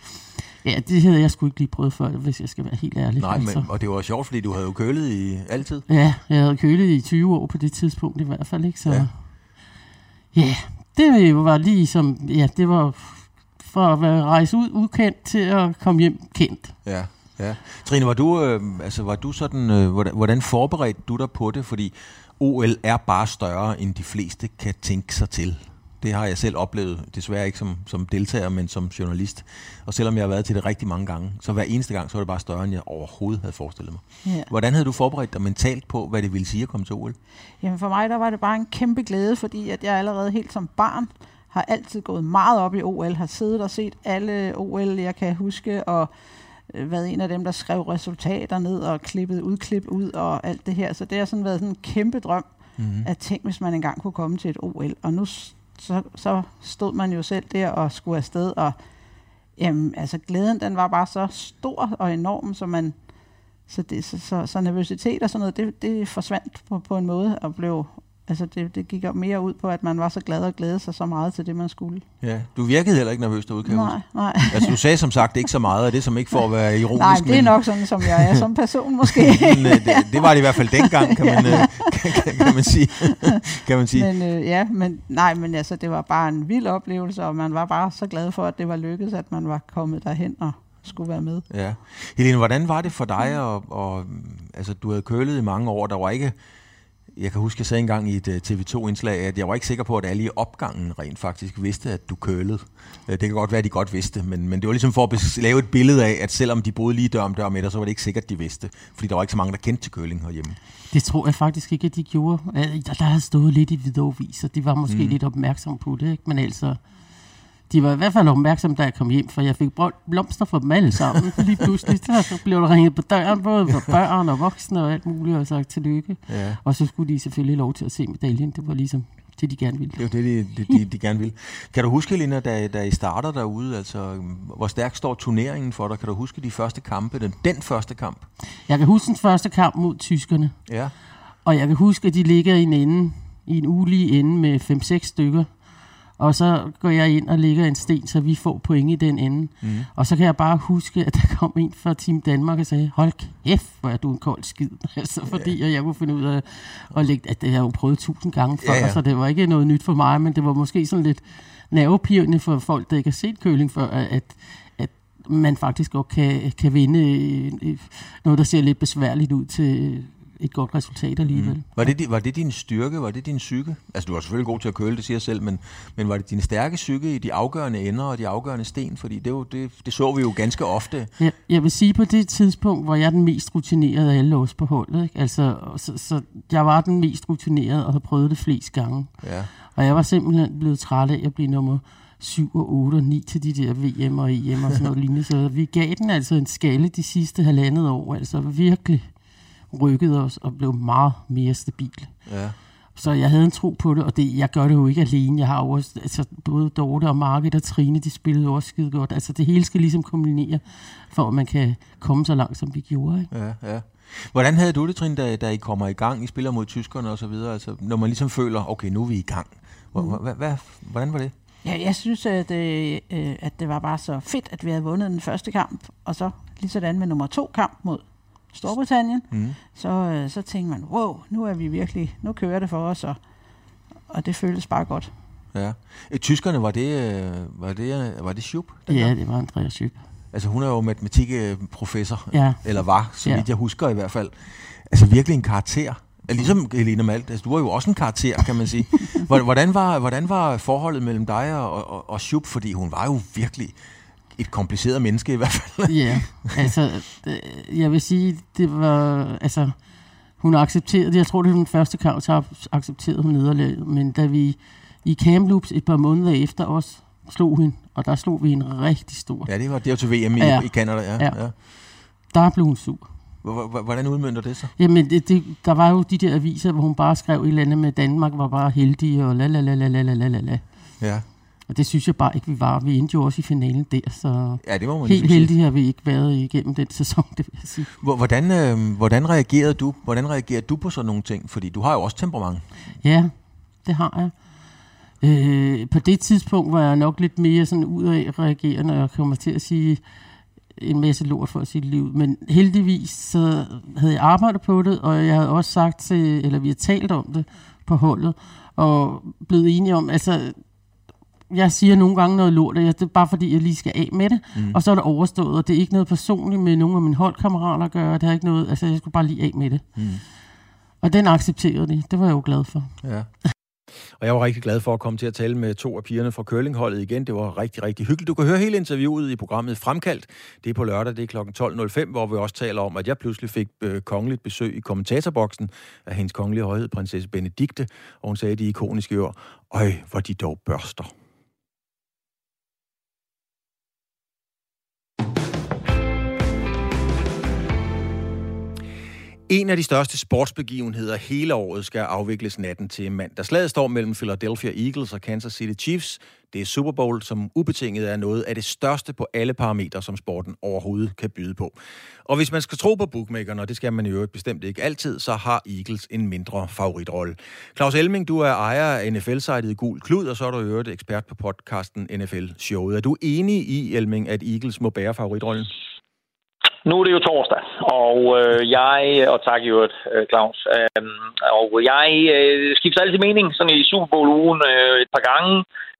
Ja, det havde jeg sgu ikke lige prøvet før, hvis jeg skal være helt ærlig. Nej, altså. men, og det var sjovt, fordi du havde jo kølet i altid. Ja, jeg havde kølet i 20 år på det tidspunkt i hvert fald. Ikke? Så, ja. ja, det var lige som, ja, det var for at være rejse ud ukendt til at komme hjem kendt. Ja. Ja. Trine, var du, øh, altså, var du sådan, øh, hvordan, hvordan forberedte du dig på det? Fordi OL er bare større, end de fleste kan tænke sig til. Det har jeg selv oplevet, desværre ikke som, som deltager, men som journalist. Og selvom jeg har været til det rigtig mange gange, så hver eneste gang, så var det bare større, end jeg overhovedet havde forestillet mig. Ja. Hvordan havde du forberedt dig mentalt på, hvad det ville sige at komme til OL? Jamen for mig, der var det bare en kæmpe glæde, fordi at jeg allerede helt som barn har altid gået meget op i OL, har siddet og set alle OL, jeg kan huske, og været en af dem, der skrev resultater ned og klippet udklip ud og alt det her. Så det har sådan været sådan en kæmpe drøm mm-hmm. at tænke, hvis man engang kunne komme til et OL. Og nu så, så stod man jo selv der og skulle afsted, og jamen, altså, glæden den var bare så stor og enorm, så man så, det, så, så, så nervøsitet og sådan noget, det, det forsvandt på, på en måde og blev Altså det, det gik mere ud på, at man var så glad og glæde sig så meget til det, man skulle. Ja, du virkede heller ikke nervøs derude, kan Nej, nej. Altså du sagde som sagt ikke så meget af det, som ikke for at være ironisk. Nej, det er men... nok sådan, som jeg er som person måske. men, øh, det, det, var det i hvert fald dengang, kan man, øh, kan, kan, kan man sige. kan man sige. Men øh, ja, men nej, men altså det var bare en vild oplevelse, og man var bare så glad for, at det var lykkedes, at man var kommet derhen og skulle være med. Ja. Helene, hvordan var det for dig? Og, og, altså, du havde kølet i mange år, der var ikke jeg kan huske, jeg sagde engang i et øh, TV2-indslag, at jeg var ikke sikker på, at alle i opgangen rent faktisk vidste, at du kølede. Uh, det kan godt være, at de godt vidste, men, men det var ligesom for at lave et billede af, at selvom de boede lige dør om dør med dig, så var det ikke sikkert, at de vidste. Fordi der var ikke så mange, der kendte til køling herhjemme. Det tror jeg faktisk ikke, at de gjorde. Der, der havde stået lidt i videoviser. De var måske mm. lidt opmærksomme på det, ikke? men altså de var i hvert fald opmærksomme, da jeg kom hjem, for jeg fik blomster fra dem alle sammen. Lige pludselig så blev der ringet på døren, både for børn og voksne og alt muligt, og sagt tillykke. Ja. Og så skulle de selvfølgelig lov til at se medaljen. Det var ligesom det, de gerne ville. Det var det, de, de, de, de gerne ville. Kan du huske, Lina, da, da I starter derude, altså, hvor stærkt står turneringen for dig? Kan du huske de første kampe, den, den første kamp? Jeg kan huske den første kamp mod tyskerne. Ja. Og jeg kan huske, at de ligger i en ende, i en ulige ende med 5-6 stykker og så går jeg ind og lægger en sten, så vi får point i den ende. Mm. Og så kan jeg bare huske, at der kom en fra Team Danmark og sagde, hold kæft, hvor er du en kold skid. altså, fordi yeah. jeg kunne finde ud af at lægge, at det har jeg jo prøvet tusind gange før, yeah, yeah. så det var ikke noget nyt for mig, men det var måske sådan lidt nervepirrende for folk, der ikke har set køling før, at, at man faktisk godt kan, kan vinde noget, der ser lidt besværligt ud til et godt resultat alligevel. Mm. Var, det, var det din styrke? Var det din psyke? Altså, du var selvfølgelig god til at køle, det siger jeg selv, men, men var det din stærke psyke i de afgørende ender og de afgørende sten? Fordi det, jo, det, det så vi jo ganske ofte. Ja, jeg vil sige, på det tidspunkt var jeg den mest rutinerede af alle os på holdet. Ikke? Altså, så, så jeg var den mest rutinerede og havde prøvet det flest gange. Ja. Og jeg var simpelthen blevet træt af at blive nummer 7 og 8 og 9 til de der VM og EM og sådan noget lignende. Så vi gav den altså en skalle de sidste halvandet år. Altså virkelig rykkede os og blev meget mere stabil. Ja. Så jeg havde en tro på det, og det, jeg gør det jo ikke alene. Jeg har jo også, altså, både Dorte og Market og Trine, de spillede jo også skide godt. Altså det hele skal ligesom kombinere, for at man kan komme så langt, som vi gjorde. Ikke? Ja, ja. Hvordan havde du det, Trine, da, da I kommer i gang? I spiller mod tyskerne og så videre. Altså, når man ligesom føler, okay, nu er vi i gang. Hvordan var det? Ja, jeg synes, at, øh, øh, at det var bare så fedt, at vi havde vundet den første kamp, og så lige sådan med nummer to kamp mod Storbritannien, mm. så, øh, så tænkte man, wow, nu er vi virkelig, nu kører det for os, og, og det føltes bare godt. Ja. Øh, tyskerne, var det, øh, var det, var det Schub? Ja, det var Andreas Schub. Altså hun er jo matematikprofessor, ja. eller var, så vidt ja. jeg husker i hvert fald. Altså virkelig en karakter. Ligesom Helena Malt, altså, du var jo også en karakter, kan man sige. Hvordan var, hvordan var forholdet mellem dig og, og, og Schub? Fordi hun var jo virkelig et kompliceret menneske i hvert fald. Ja, altså, jeg vil sige, det var, altså, hun accepterede, jeg tror, det var den første kamp, så accepterede hun nederlaget, men da vi i Kamloops et par måneder efter os slog hende, og der slog vi en rigtig stor. Ja, det var det var til VM i, ja. i Canada, ja. ja. ja. Der blev hun sur. Hvordan udmyndter det så? Jamen, det, det, der var jo de der aviser, hvor hun bare skrev i landet med Danmark var bare heldige, og la la la la la la la la. Ja. Og det synes jeg bare ikke, vi var. Vi endte jo også i finalen der, så ja, det må man helt heldige har vi ikke været igennem den sæson, det vil jeg sige. Hvordan, øh, hvordan, reagerede du, hvordan reagerede du på sådan nogle ting? Fordi du har jo også temperament. Ja, det har jeg. Øh, på det tidspunkt var jeg nok lidt mere sådan udadreagerende, og jeg kommer til at sige en masse lort for sit liv. Men heldigvis så havde jeg arbejdet på det, og jeg havde også sagt til, eller vi har talt om det på holdet, og blevet enige om, altså jeg siger nogle gange noget lort, og det er bare fordi, jeg lige skal af med det, mm. og så er det overstået, og det er ikke noget personligt med nogle af mine holdkammerater at gøre, det er ikke noget, altså jeg skulle bare lige af med det. Mm. Og den accepterede de, det var jeg jo glad for. Ja. Og jeg var rigtig glad for at komme til at tale med to af pigerne fra curlingholdet igen. Det var rigtig, rigtig hyggeligt. Du kan høre hele interviewet i programmet Fremkaldt. Det er på lørdag, det er kl. 12.05, hvor vi også taler om, at jeg pludselig fik øh, kongeligt besøg i kommentatorboksen af hendes kongelige højhed, prinsesse Benedikte, og hun sagde de ikoniske ord, Øj, hvor de dog børster. En af de største sportsbegivenheder hele året skal afvikles natten til mandag. Slaget står mellem Philadelphia Eagles og Kansas City Chiefs. Det er Super Bowl, som ubetinget er noget af det største på alle parametre, som sporten overhovedet kan byde på. Og hvis man skal tro på bookmakerne, og det skal man jo bestemt ikke altid, så har Eagles en mindre favoritrolle. Claus Elming, du er ejer af NFL-sitet Gul Klud, og så er du jo ekspert på podcasten NFL Showet. Er du enig i, Elming, at Eagles må bære favoritrollen? Nu er det jo torsdag, og øh, jeg, og tak i øvrigt, øh, Claus, øh, og jeg øh, skifter altid mening sådan i Super Bowl-ugen øh, et par gange,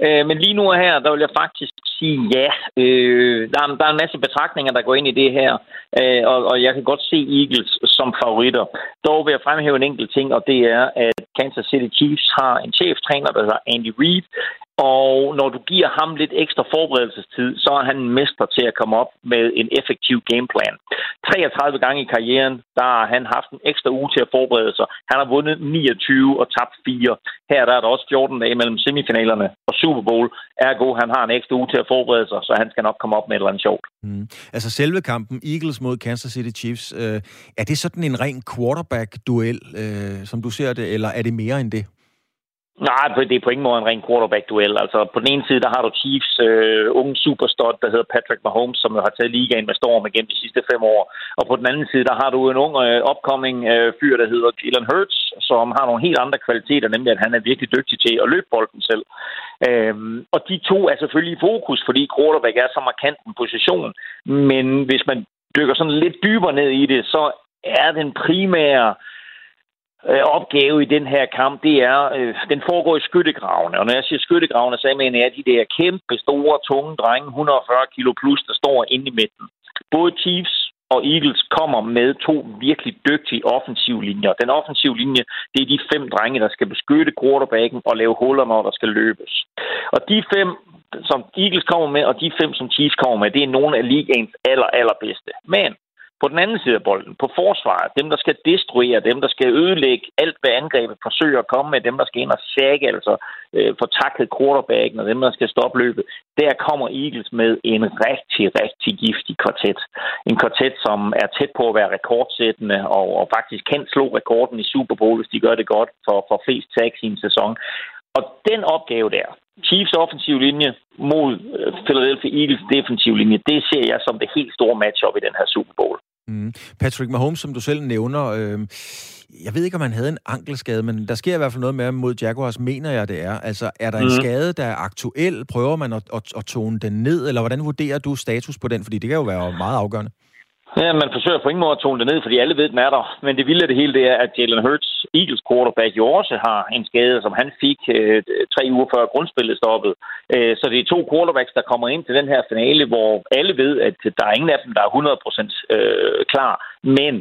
øh, men lige nu og her, der vil jeg faktisk sige ja. Øh, der, er, der er en masse betragtninger, der går ind i det her, øh, og, og jeg kan godt se Eagles som favoritter. Dog vil jeg fremhæve en enkelt ting, og det er, at Kansas City Chiefs har en cheftræner, der hedder Andy Reid, og når du giver ham lidt ekstra forberedelsestid, så er han en mester til at komme op med en effektiv gameplan. 33 gange i karrieren, der har han haft en ekstra uge til at forberede sig. Han har vundet 29 og tabt 4. Her der er der også 14 dage mellem semifinalerne og Super Bowl. Ergo, han har en ekstra uge til at forberede sig, så han skal nok komme op med et eller andet sjovt. Mm. Altså selve kampen, Eagles mod Kansas City Chiefs, øh, er det sådan en ren quarterback-duel, øh, som du ser det, eller er det mere end det? Nej, det er på ingen måde en ren quarterback-duel. Altså, på den ene side, der har du Chiefs øh, unge superstot, der hedder Patrick Mahomes, som har taget ligaen med storm igennem de sidste fem år. Og på den anden side, der har du en ung øh, upcoming øh, fyr, der hedder Jalen Hurts, som har nogle helt andre kvaliteter, nemlig at han er virkelig dygtig til at løbe bolden selv. Øhm, og de to er selvfølgelig i fokus, fordi quarterback er så markant en position. Men hvis man dykker sådan lidt dybere ned i det, så er den primære øh, Øh, opgave i den her kamp, det er, øh, den foregår i skyttegravene. Og når jeg siger skyttegravene, så mener jeg de der kæmpe, store, tunge drenge, 140 kilo plus, der står inde i midten. Både Chiefs og Eagles kommer med to virkelig dygtige offensive linjer. Den offensive linje, det er de fem drenge, der skal beskytte quarterbacken og lave huller, når der skal løbes. Og de fem, som Eagles kommer med, og de fem, som Chiefs kommer med, det er nogle af ligaens aller, allerbedste. Men på den anden side af bolden, på forsvaret, dem, der skal destruere, dem, der skal ødelægge alt, hvad angrebet forsøger at komme med, dem, der skal ind og sække, altså øh, få takket quarterbacken, og dem, der skal stoppe løbet, der kommer Eagles med en rigtig, rigtig giftig kvartet. En kvartet, som er tæt på at være rekordsættende, og, og faktisk kan slå rekorden i Super Bowl, hvis de gør det godt for, for flest tags i en sæson. Og den opgave der, Chiefs offensiv linje mod øh, Philadelphia Eagles defensiv linje, det ser jeg som det helt store matchup i den her Super Bowl. Mm. Patrick Mahomes, som du selv nævner, øh, jeg ved ikke, om han havde en ankelskade, men der sker i hvert fald noget med ham mod Jaguars, mener jeg, det er. Altså, er der en mm. skade, der er aktuel? Prøver man at, at, at tone den ned, eller hvordan vurderer du status på den? Fordi det kan jo være meget afgørende. Ja, man forsøger på ingen måde at tone det ned, fordi alle ved, den er der. Men det vilde af det hele, det er, at Jalen Hurts, Eagles quarterback, jo også har en skade, som han fik øh, tre uger før grundspillet stoppede. Øh, så det er to quarterbacks, der kommer ind til den her finale, hvor alle ved, at der er ingen af dem, der er 100% øh, klar. Men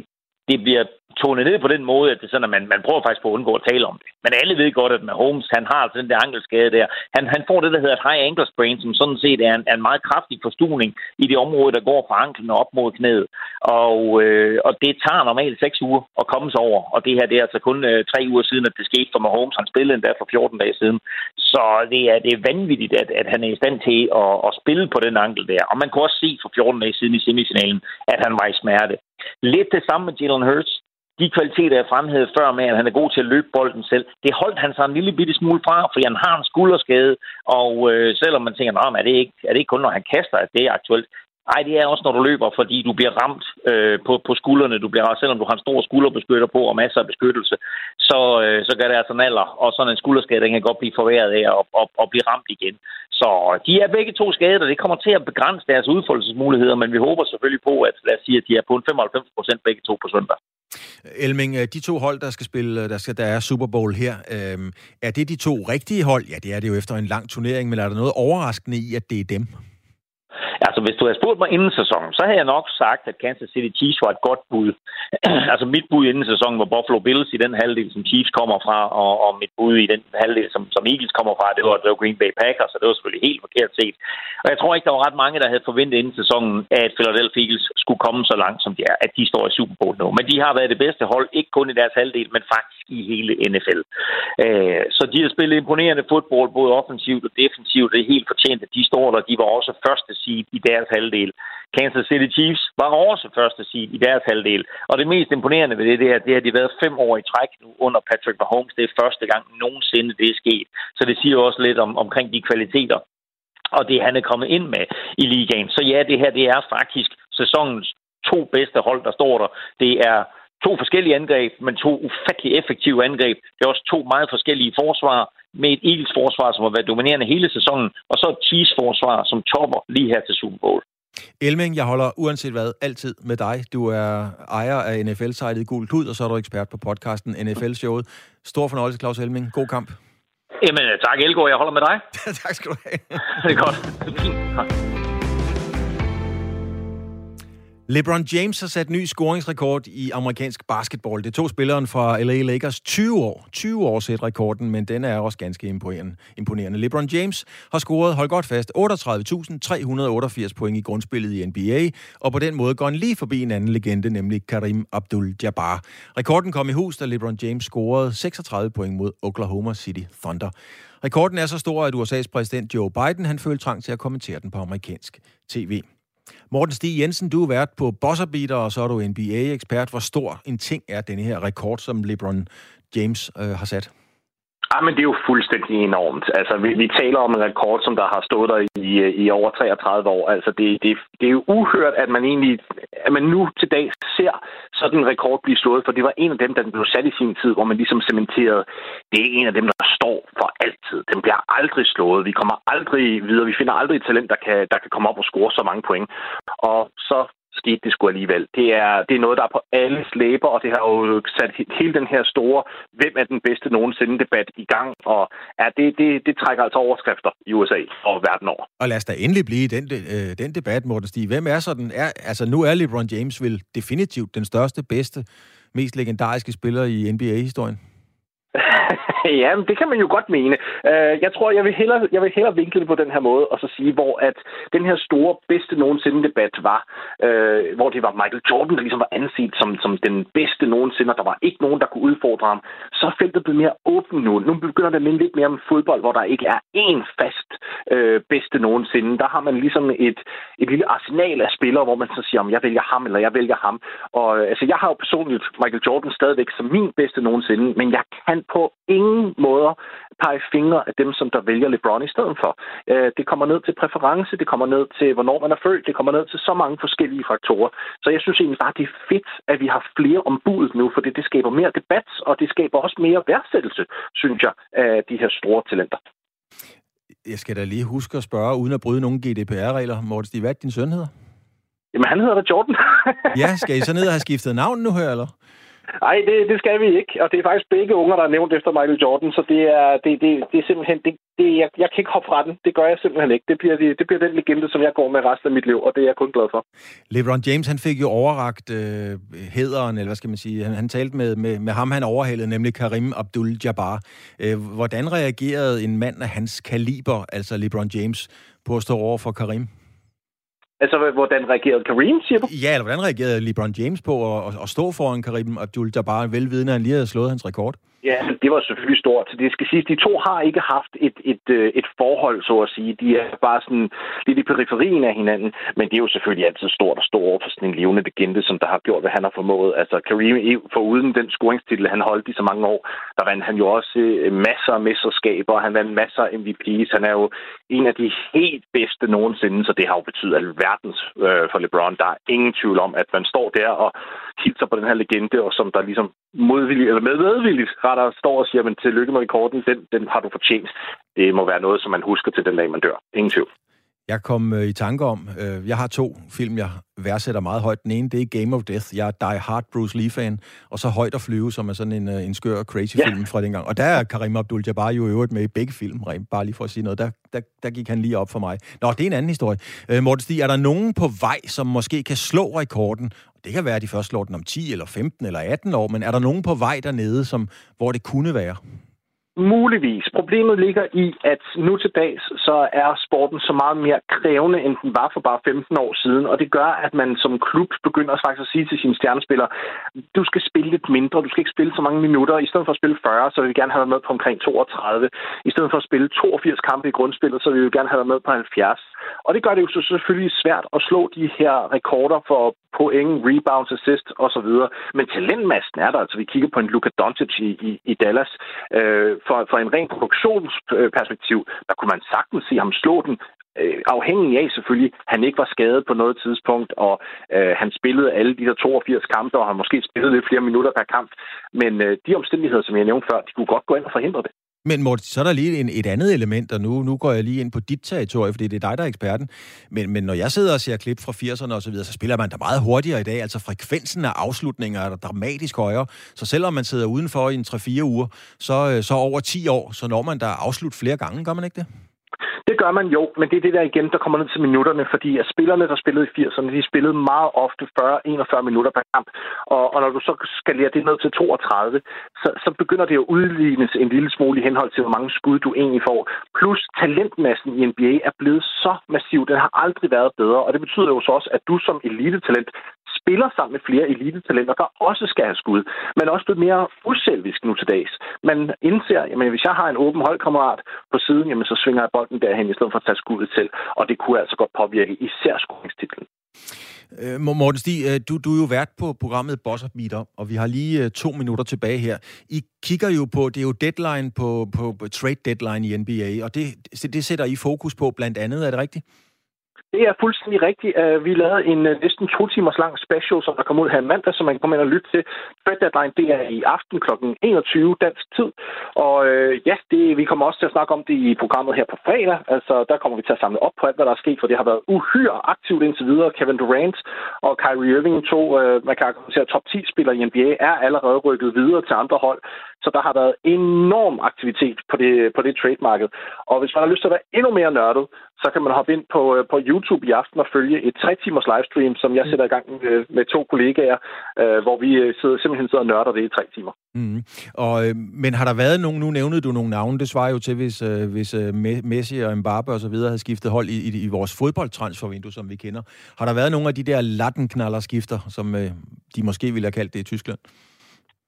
det bliver tonet ned på den måde, at det sådan, at man, man prøver faktisk på at undgå at tale om det. Men alle ved godt, at Mahomes, han har altså den der ankelskade der. Han, han får det, der hedder et high ankle sprain, som sådan set er en, er en meget kraftig forstuning i det område, der går fra anklen op mod knæet. Og, øh, og det tager normalt seks uger at komme sig over. Og det her, det er altså kun øh, 3 uger siden, at det skete for Mahomes. Han spillede endda for 14 dage siden. Så det er, det er vanvittigt, at, at han er i stand til at, at spille på den ankel der. Og man kunne også se for 14 dage siden i semifinalen, at han var i smerte. Lidt det samme med Jalen Hurts de kvaliteter, jeg fremhævede før med, at han er god til at løbe bolden selv, det holdt han sig en lille bitte smule fra, fordi han har en skulderskade, og øh, selvom man tænker, at det, ikke, er det ikke kun, når han kaster, at det er aktuelt, Nej, det er også, når du løber, fordi du bliver ramt øh, på, på skuldrene. Du bliver, selvom du har en stor skulderbeskytter på og masser af beskyttelse, så, øh, så gør det altså en alder. Og sådan en skulderskade, den kan godt blive forværret af at, at, at blive ramt igen. Så øh, de er begge to skadet, og det kommer til at begrænse deres udfoldelsesmuligheder, men vi håber selvfølgelig på, at lad os sige, at de er på en 95 procent begge to på søndag. Elming, øh, de to hold, der skal spille, øh, der, skal, der er Super Bowl her, øh, er det de to rigtige hold? Ja, det er det jo efter en lang turnering, men er der noget overraskende i, at det er dem? Altså, hvis du havde spurgt mig inden sæsonen, så havde jeg nok sagt, at Kansas City Chiefs var et godt bud. altså, mit bud inden sæsonen var Buffalo Bills i den halvdel, som Chiefs kommer fra, og, og mit bud i den halvdel, som, som Eagles kommer fra, det var, det var Green Bay Packers, så det var selvfølgelig helt forkert set. Og jeg tror ikke, der var ret mange, der havde forventet inden sæsonen, at Philadelphia Eagles skulle komme så langt, som de er, at de står i Super Bowl nu. Men de har været det bedste hold, ikke kun i deres halvdel, men faktisk i hele NFL. Øh, så de har spillet imponerende fodbold, både offensivt og defensivt. Det er helt fortjent, at de står der. De var også første seed i deres halvdel. Kansas City Chiefs var også første seed i deres halvdel. Og det mest imponerende ved det, det er, at det har de været fem år i træk nu under Patrick Mahomes. Det er første gang nogensinde, det er sket. Så det siger også lidt om, omkring de kvaliteter, og det han er kommet ind med i ligaen. Så ja, det her det er faktisk sæsonens to bedste hold, der står der. Det er to forskellige angreb, men to ufattelig effektive angreb. Det er også to meget forskellige forsvar med et Eagles forsvar, som har været dominerende hele sæsonen, og så et Chiefs forsvar, som topper lige her til Super Bowl. Elming, jeg holder uanset hvad altid med dig. Du er ejer af NFL-sitet Gul Klud, og så er du ekspert på podcasten NFL-showet. Stor fornøjelse, Claus Elming. God kamp. Jamen, tak Elgård. Jeg holder med dig. tak skal du have. det er godt. LeBron James har sat ny scoringsrekord i amerikansk basketball. Det tog spilleren fra LA Lakers 20 år. 20 år sæt rekorden, men den er også ganske imponerende. LeBron James har scoret, hold godt fast, 38.388 point i grundspillet i NBA, og på den måde går han lige forbi en anden legende, nemlig Karim Abdul-Jabbar. Rekorden kom i hus, da LeBron James scorede 36 point mod Oklahoma City Thunder. Rekorden er så stor, at USA's præsident Joe Biden han følte trang til at kommentere den på amerikansk tv. Morten Stig Jensen, du er vært på Bosserbeater, og så er du NBA-ekspert. Hvor stor en ting er denne her rekord, som LeBron James øh, har sat? Ja, men det er jo fuldstændig enormt. Altså, vi, vi taler om en rekord, som der har stået der i, øh, i over 33 år. Altså, det, det, det er jo uhørt, at man egentlig, at man nu til dag ser sådan en rekord blive slået, for det var en af dem, der blev sat i sin tid, hvor man ligesom cementerede, det er en af dem, der står for altid. Den bliver aldrig slået. Vi kommer aldrig videre. Vi finder aldrig et talent, der kan, der kan komme op og score så mange point. Og så skete det sgu alligevel. Det er, det er noget, der er på alle slæber, og det har jo sat hele den her store, hvem er den bedste nogensinde debat i gang, og ja, det, det, det trækker altså overskrifter i USA og verden over. Og lad os da endelig blive den, øh, den debat, Morten Stig. Hvem er sådan, er, altså nu er LeBron James vel definitivt den største, bedste, mest legendariske spiller i NBA-historien? ja, det kan man jo godt mene. Øh, jeg tror, jeg vil, hellere, jeg vil hellere vinkle det på den her måde, og så sige, hvor at den her store, bedste nogensinde debat var, uh, hvor det var Michael Jordan, der ligesom var anset som, som den bedste nogensinde, og der var ikke nogen, der kunne udfordre ham. Så er feltet blevet mere åbent nu. Nu begynder det at minde lidt mere om fodbold, hvor der ikke er én fast øh, bedste nogensinde. Der har man ligesom et, et lille arsenal af spillere, hvor man så siger, om jeg vælger ham, eller jeg vælger ham. Og altså, jeg har jo personligt Michael Jordan stadigvæk som min bedste nogensinde, men jeg kan på ingen måder pege fingre af dem, som der vælger LeBron i stedet for. Øh, det kommer ned til præference, det kommer ned til, hvornår man er født, det kommer ned til så mange forskellige faktorer. Så jeg synes egentlig bare, det er fedt, at vi har flere ombud nu, for det skaber mere debat, og det skaber også mere værdsættelse, synes jeg, af de her store talenter. Jeg skal da lige huske at spørge, uden at bryde nogen GDPR-regler. Morten Stig, hvad din søn hedder? Jamen, han hedder da Jordan. ja, skal I så ned og have skiftet navn nu her, eller? Nej, det, det skal vi ikke. Og det er faktisk begge unger, der er nævnt efter Michael Jordan, så det er, det, det, det er simpelthen... Det, det, jeg, jeg kan ikke hoppe fra den. Det gør jeg simpelthen ikke. Det bliver, det, det bliver den legende, som jeg går med resten af mit liv, og det er jeg kun glad for. LeBron James, han fik jo overragt øh, hederen, eller hvad skal man sige, han, han talte med, med, med ham, han overhældede, nemlig Karim Abdul-Jabbar. Øh, hvordan reagerede en mand af hans kaliber, altså LeBron James, på at stå over for Karim? Altså, hvordan reagerede Kareem, siger du? Ja, eller hvordan reagerede LeBron James på at, at stå foran Kareem Abdul-Jabbar, velvidende, at han lige havde slået hans rekord? Ja, det var selvfølgelig stort. Det skal siges, de to har ikke haft et, et, øh, et forhold, så at sige. De er bare sådan lidt i periferien af hinanden, men det er jo selvfølgelig altid stort at stå over for sådan en levende legende, som der har gjort, hvad han har formået. Altså, Kareem, for uden den scoringstitel, han holdt i så mange år, der vandt han jo også øh, masser af mesterskaber, han vandt masser af MVP's. Han er jo en af de helt bedste nogensinde, så det har jo betydet alverdens øh, for LeBron. Der er ingen tvivl om, at man står der og hilser på den her legende, og som der ligesom modvilligt, eller med medvilligt retter står og siger, men tillykke med rekorden, den, den har du fortjent. Det må være noget, som man husker til den dag, man dør. Ingen tvivl. Jeg kom øh, i tanke om, øh, jeg har to film, jeg værdsætter meget højt. Den ene, det er Game of Death. Jeg er Die Hard Bruce Lee-fan. Og så Højt at flyve, som er sådan en, øh, en skør, crazy yeah. film fra dengang. Og der er Karim Abdul-Jabbar jo i øvrigt med i begge film, bare lige for at sige noget. Der, der, der gik han lige op for mig. Nå, det er en anden historie. Øh, Morten Stig, er der nogen på vej, som måske kan slå rekorden? Det kan være, at de først slår den om 10 eller 15 eller 18 år, men er der nogen på vej dernede, som, hvor det kunne være? Muligvis. Problemet ligger i, at nu til dags, så er sporten så meget mere krævende, end den var for bare 15 år siden. Og det gør, at man som klub begynder faktisk at sige til sine stjernespillere, du skal spille lidt mindre, du skal ikke spille så mange minutter. I stedet for at spille 40, så vil vi gerne have dig med på omkring 32. I stedet for at spille 82 kampe i grundspillet, så vil vi gerne have dig med på 70. Og det gør det jo så selvfølgelig svært at slå de her rekorder for point, rebounds, assist osv. Men talentmassen er der. Altså, vi kigger på en Luka Doncic i, i, i Dallas. Øh, for, for en ren produktionsperspektiv, der kunne man sagtens se ham slå den øh, afhængig af selvfølgelig, han ikke var skadet på noget tidspunkt, og øh, han spillede alle de der 82 kampe, og han måske spillede lidt flere minutter per kamp. Men øh, de omstændigheder, som jeg nævnte før, de kunne godt gå ind og forhindre det. Men Morten, så er der lige en, et andet element, og nu, nu går jeg lige ind på dit territorie, fordi det er dig, der er eksperten. Men, men når jeg sidder og ser klip fra 80'erne og så videre, så spiller man da meget hurtigere i dag. Altså frekvensen af afslutninger er der dramatisk højere. Så selvom man sidder udenfor i en 3-4 uger, så, øh, så over 10 år, så når man da afslut flere gange, gør man ikke det? Det gør man jo, men det er det der igen, der kommer ned til minutterne, fordi at spillerne, der spillede i 80'erne, de spillede meget ofte 40-41 minutter per kamp. Og, og når du så skalerer det ned til 32, så, så begynder det at udlignes en lille smule i henhold til, hvor mange skud du egentlig får. Plus talentmassen i NBA er blevet så massiv, den har aldrig været bedre, og det betyder jo så også, at du som elitetalent spiller sammen med flere elitetalenter, der også skal have skud, men også blevet mere uselvisk nu til dags. Man indser, at hvis jeg har en åben holdkammerat på siden, jamen så svinger jeg bolden derhen i stedet for at tage skuddet til, og det kunne altså godt påvirke især scoringstitlen. Øh, Morten Stig, øh, du, du er jo vært på programmet Boss Up Meter, og vi har lige øh, to minutter tilbage her. I kigger jo på, det er jo deadline på, på, på trade deadline i NBA, og det, det sætter I fokus på blandt andet, er det rigtigt? Det er fuldstændig rigtigt. Vi lavede en øh, næsten to timers lang special, som der kom ud her mandag, som man kan komme ind og lytte til. Fred Deadline, det er i aften kl. 21 dansk tid. Og øh, ja, det, vi kommer også til at snakke om det i programmet her på fredag. Altså, der kommer vi til at samle op på alt, hvad der er sket, for det har været uhyre aktivt indtil videre. Kevin Durant og Kyrie Irving, to, øh, man kan argumentere top 10 spillere i NBA, er allerede rykket videre til andre hold. Så der har været enorm aktivitet på det, på det trademarked. Og hvis man har lyst til at være endnu mere nørdet, så kan man hoppe ind på, øh, på YouTube i aften og følge et tre timers livestream, som jeg sætter i gang med, med to kollegaer, øh, hvor vi øh, sidder, simpelthen sidder og nørder det i tre timer. Mm. Og, øh, men har der været nogen, nu nævnede du nogle navne, det svarer jo til, hvis, øh, hvis øh, Messi og Mbappe og så videre havde skiftet hold i, i, i vores fodboldtransfervindue, som vi kender. Har der været nogle af de der lattenknaller skifter, som øh, de måske ville have kaldt det i Tyskland?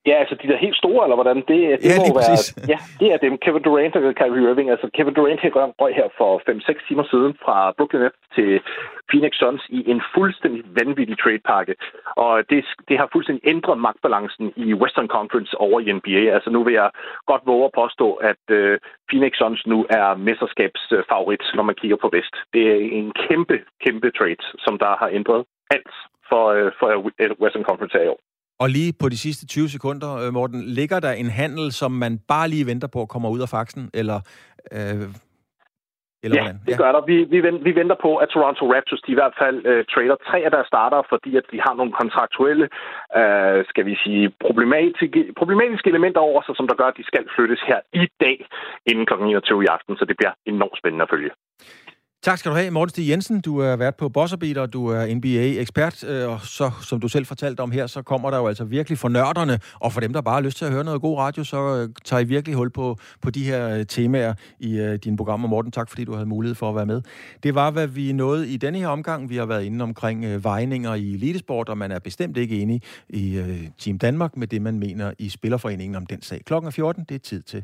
Ja, altså de der helt store, eller hvordan? Det, det ja, må være, præcis. ja, det er dem. Kevin Durant og Kyrie Irving. Altså Kevin Durant her røg her for 5-6 timer siden fra Brooklyn Nets til Phoenix Suns i en fuldstændig vanvittig tradepakke. Og det, det har fuldstændig ændret magtbalancen i Western Conference over i NBA. Altså nu vil jeg godt våge at påstå, at uh, Phoenix Suns nu er mesterskabsfavorit, når man kigger på Vest. Det er en kæmpe, kæmpe trade, som der har ændret alt for, uh, for Western Conference her i år. Og lige på de sidste 20 sekunder, øh, Morten, ligger der en handel, som man bare lige venter på at komme ud af faksen, eller... Øh, eller ja, hvordan? det gør der. Vi, vi, venter, vi venter på, at Toronto Raptors de i hvert fald uh, trader tre af deres starter, fordi at de har nogle kontraktuelle, uh, skal vi sige, problematiske, problematiske elementer over sig, som der gør, at de skal flyttes her i dag inden kl. 21 i aften, så det bliver enormt spændende at følge. Tak skal du have, Morten Stig Jensen. Du er vært på Bosserbeat, du er NBA-ekspert. Øh, og så, som du selv fortalte om her, så kommer der jo altså virkelig for nørderne, og for dem, der bare har lyst til at høre noget god radio, så øh, tager I virkelig hul på, på de her øh, temaer i uh, dine programmer. Morten, tak fordi du havde mulighed for at være med. Det var, hvad vi nåede i denne her omgang. Vi har været inde omkring uh, vejninger i elitesport, og man er bestemt ikke enig i uh, Team Danmark med det, man mener i Spillerforeningen om den sag. Klokken er 14, det er tid til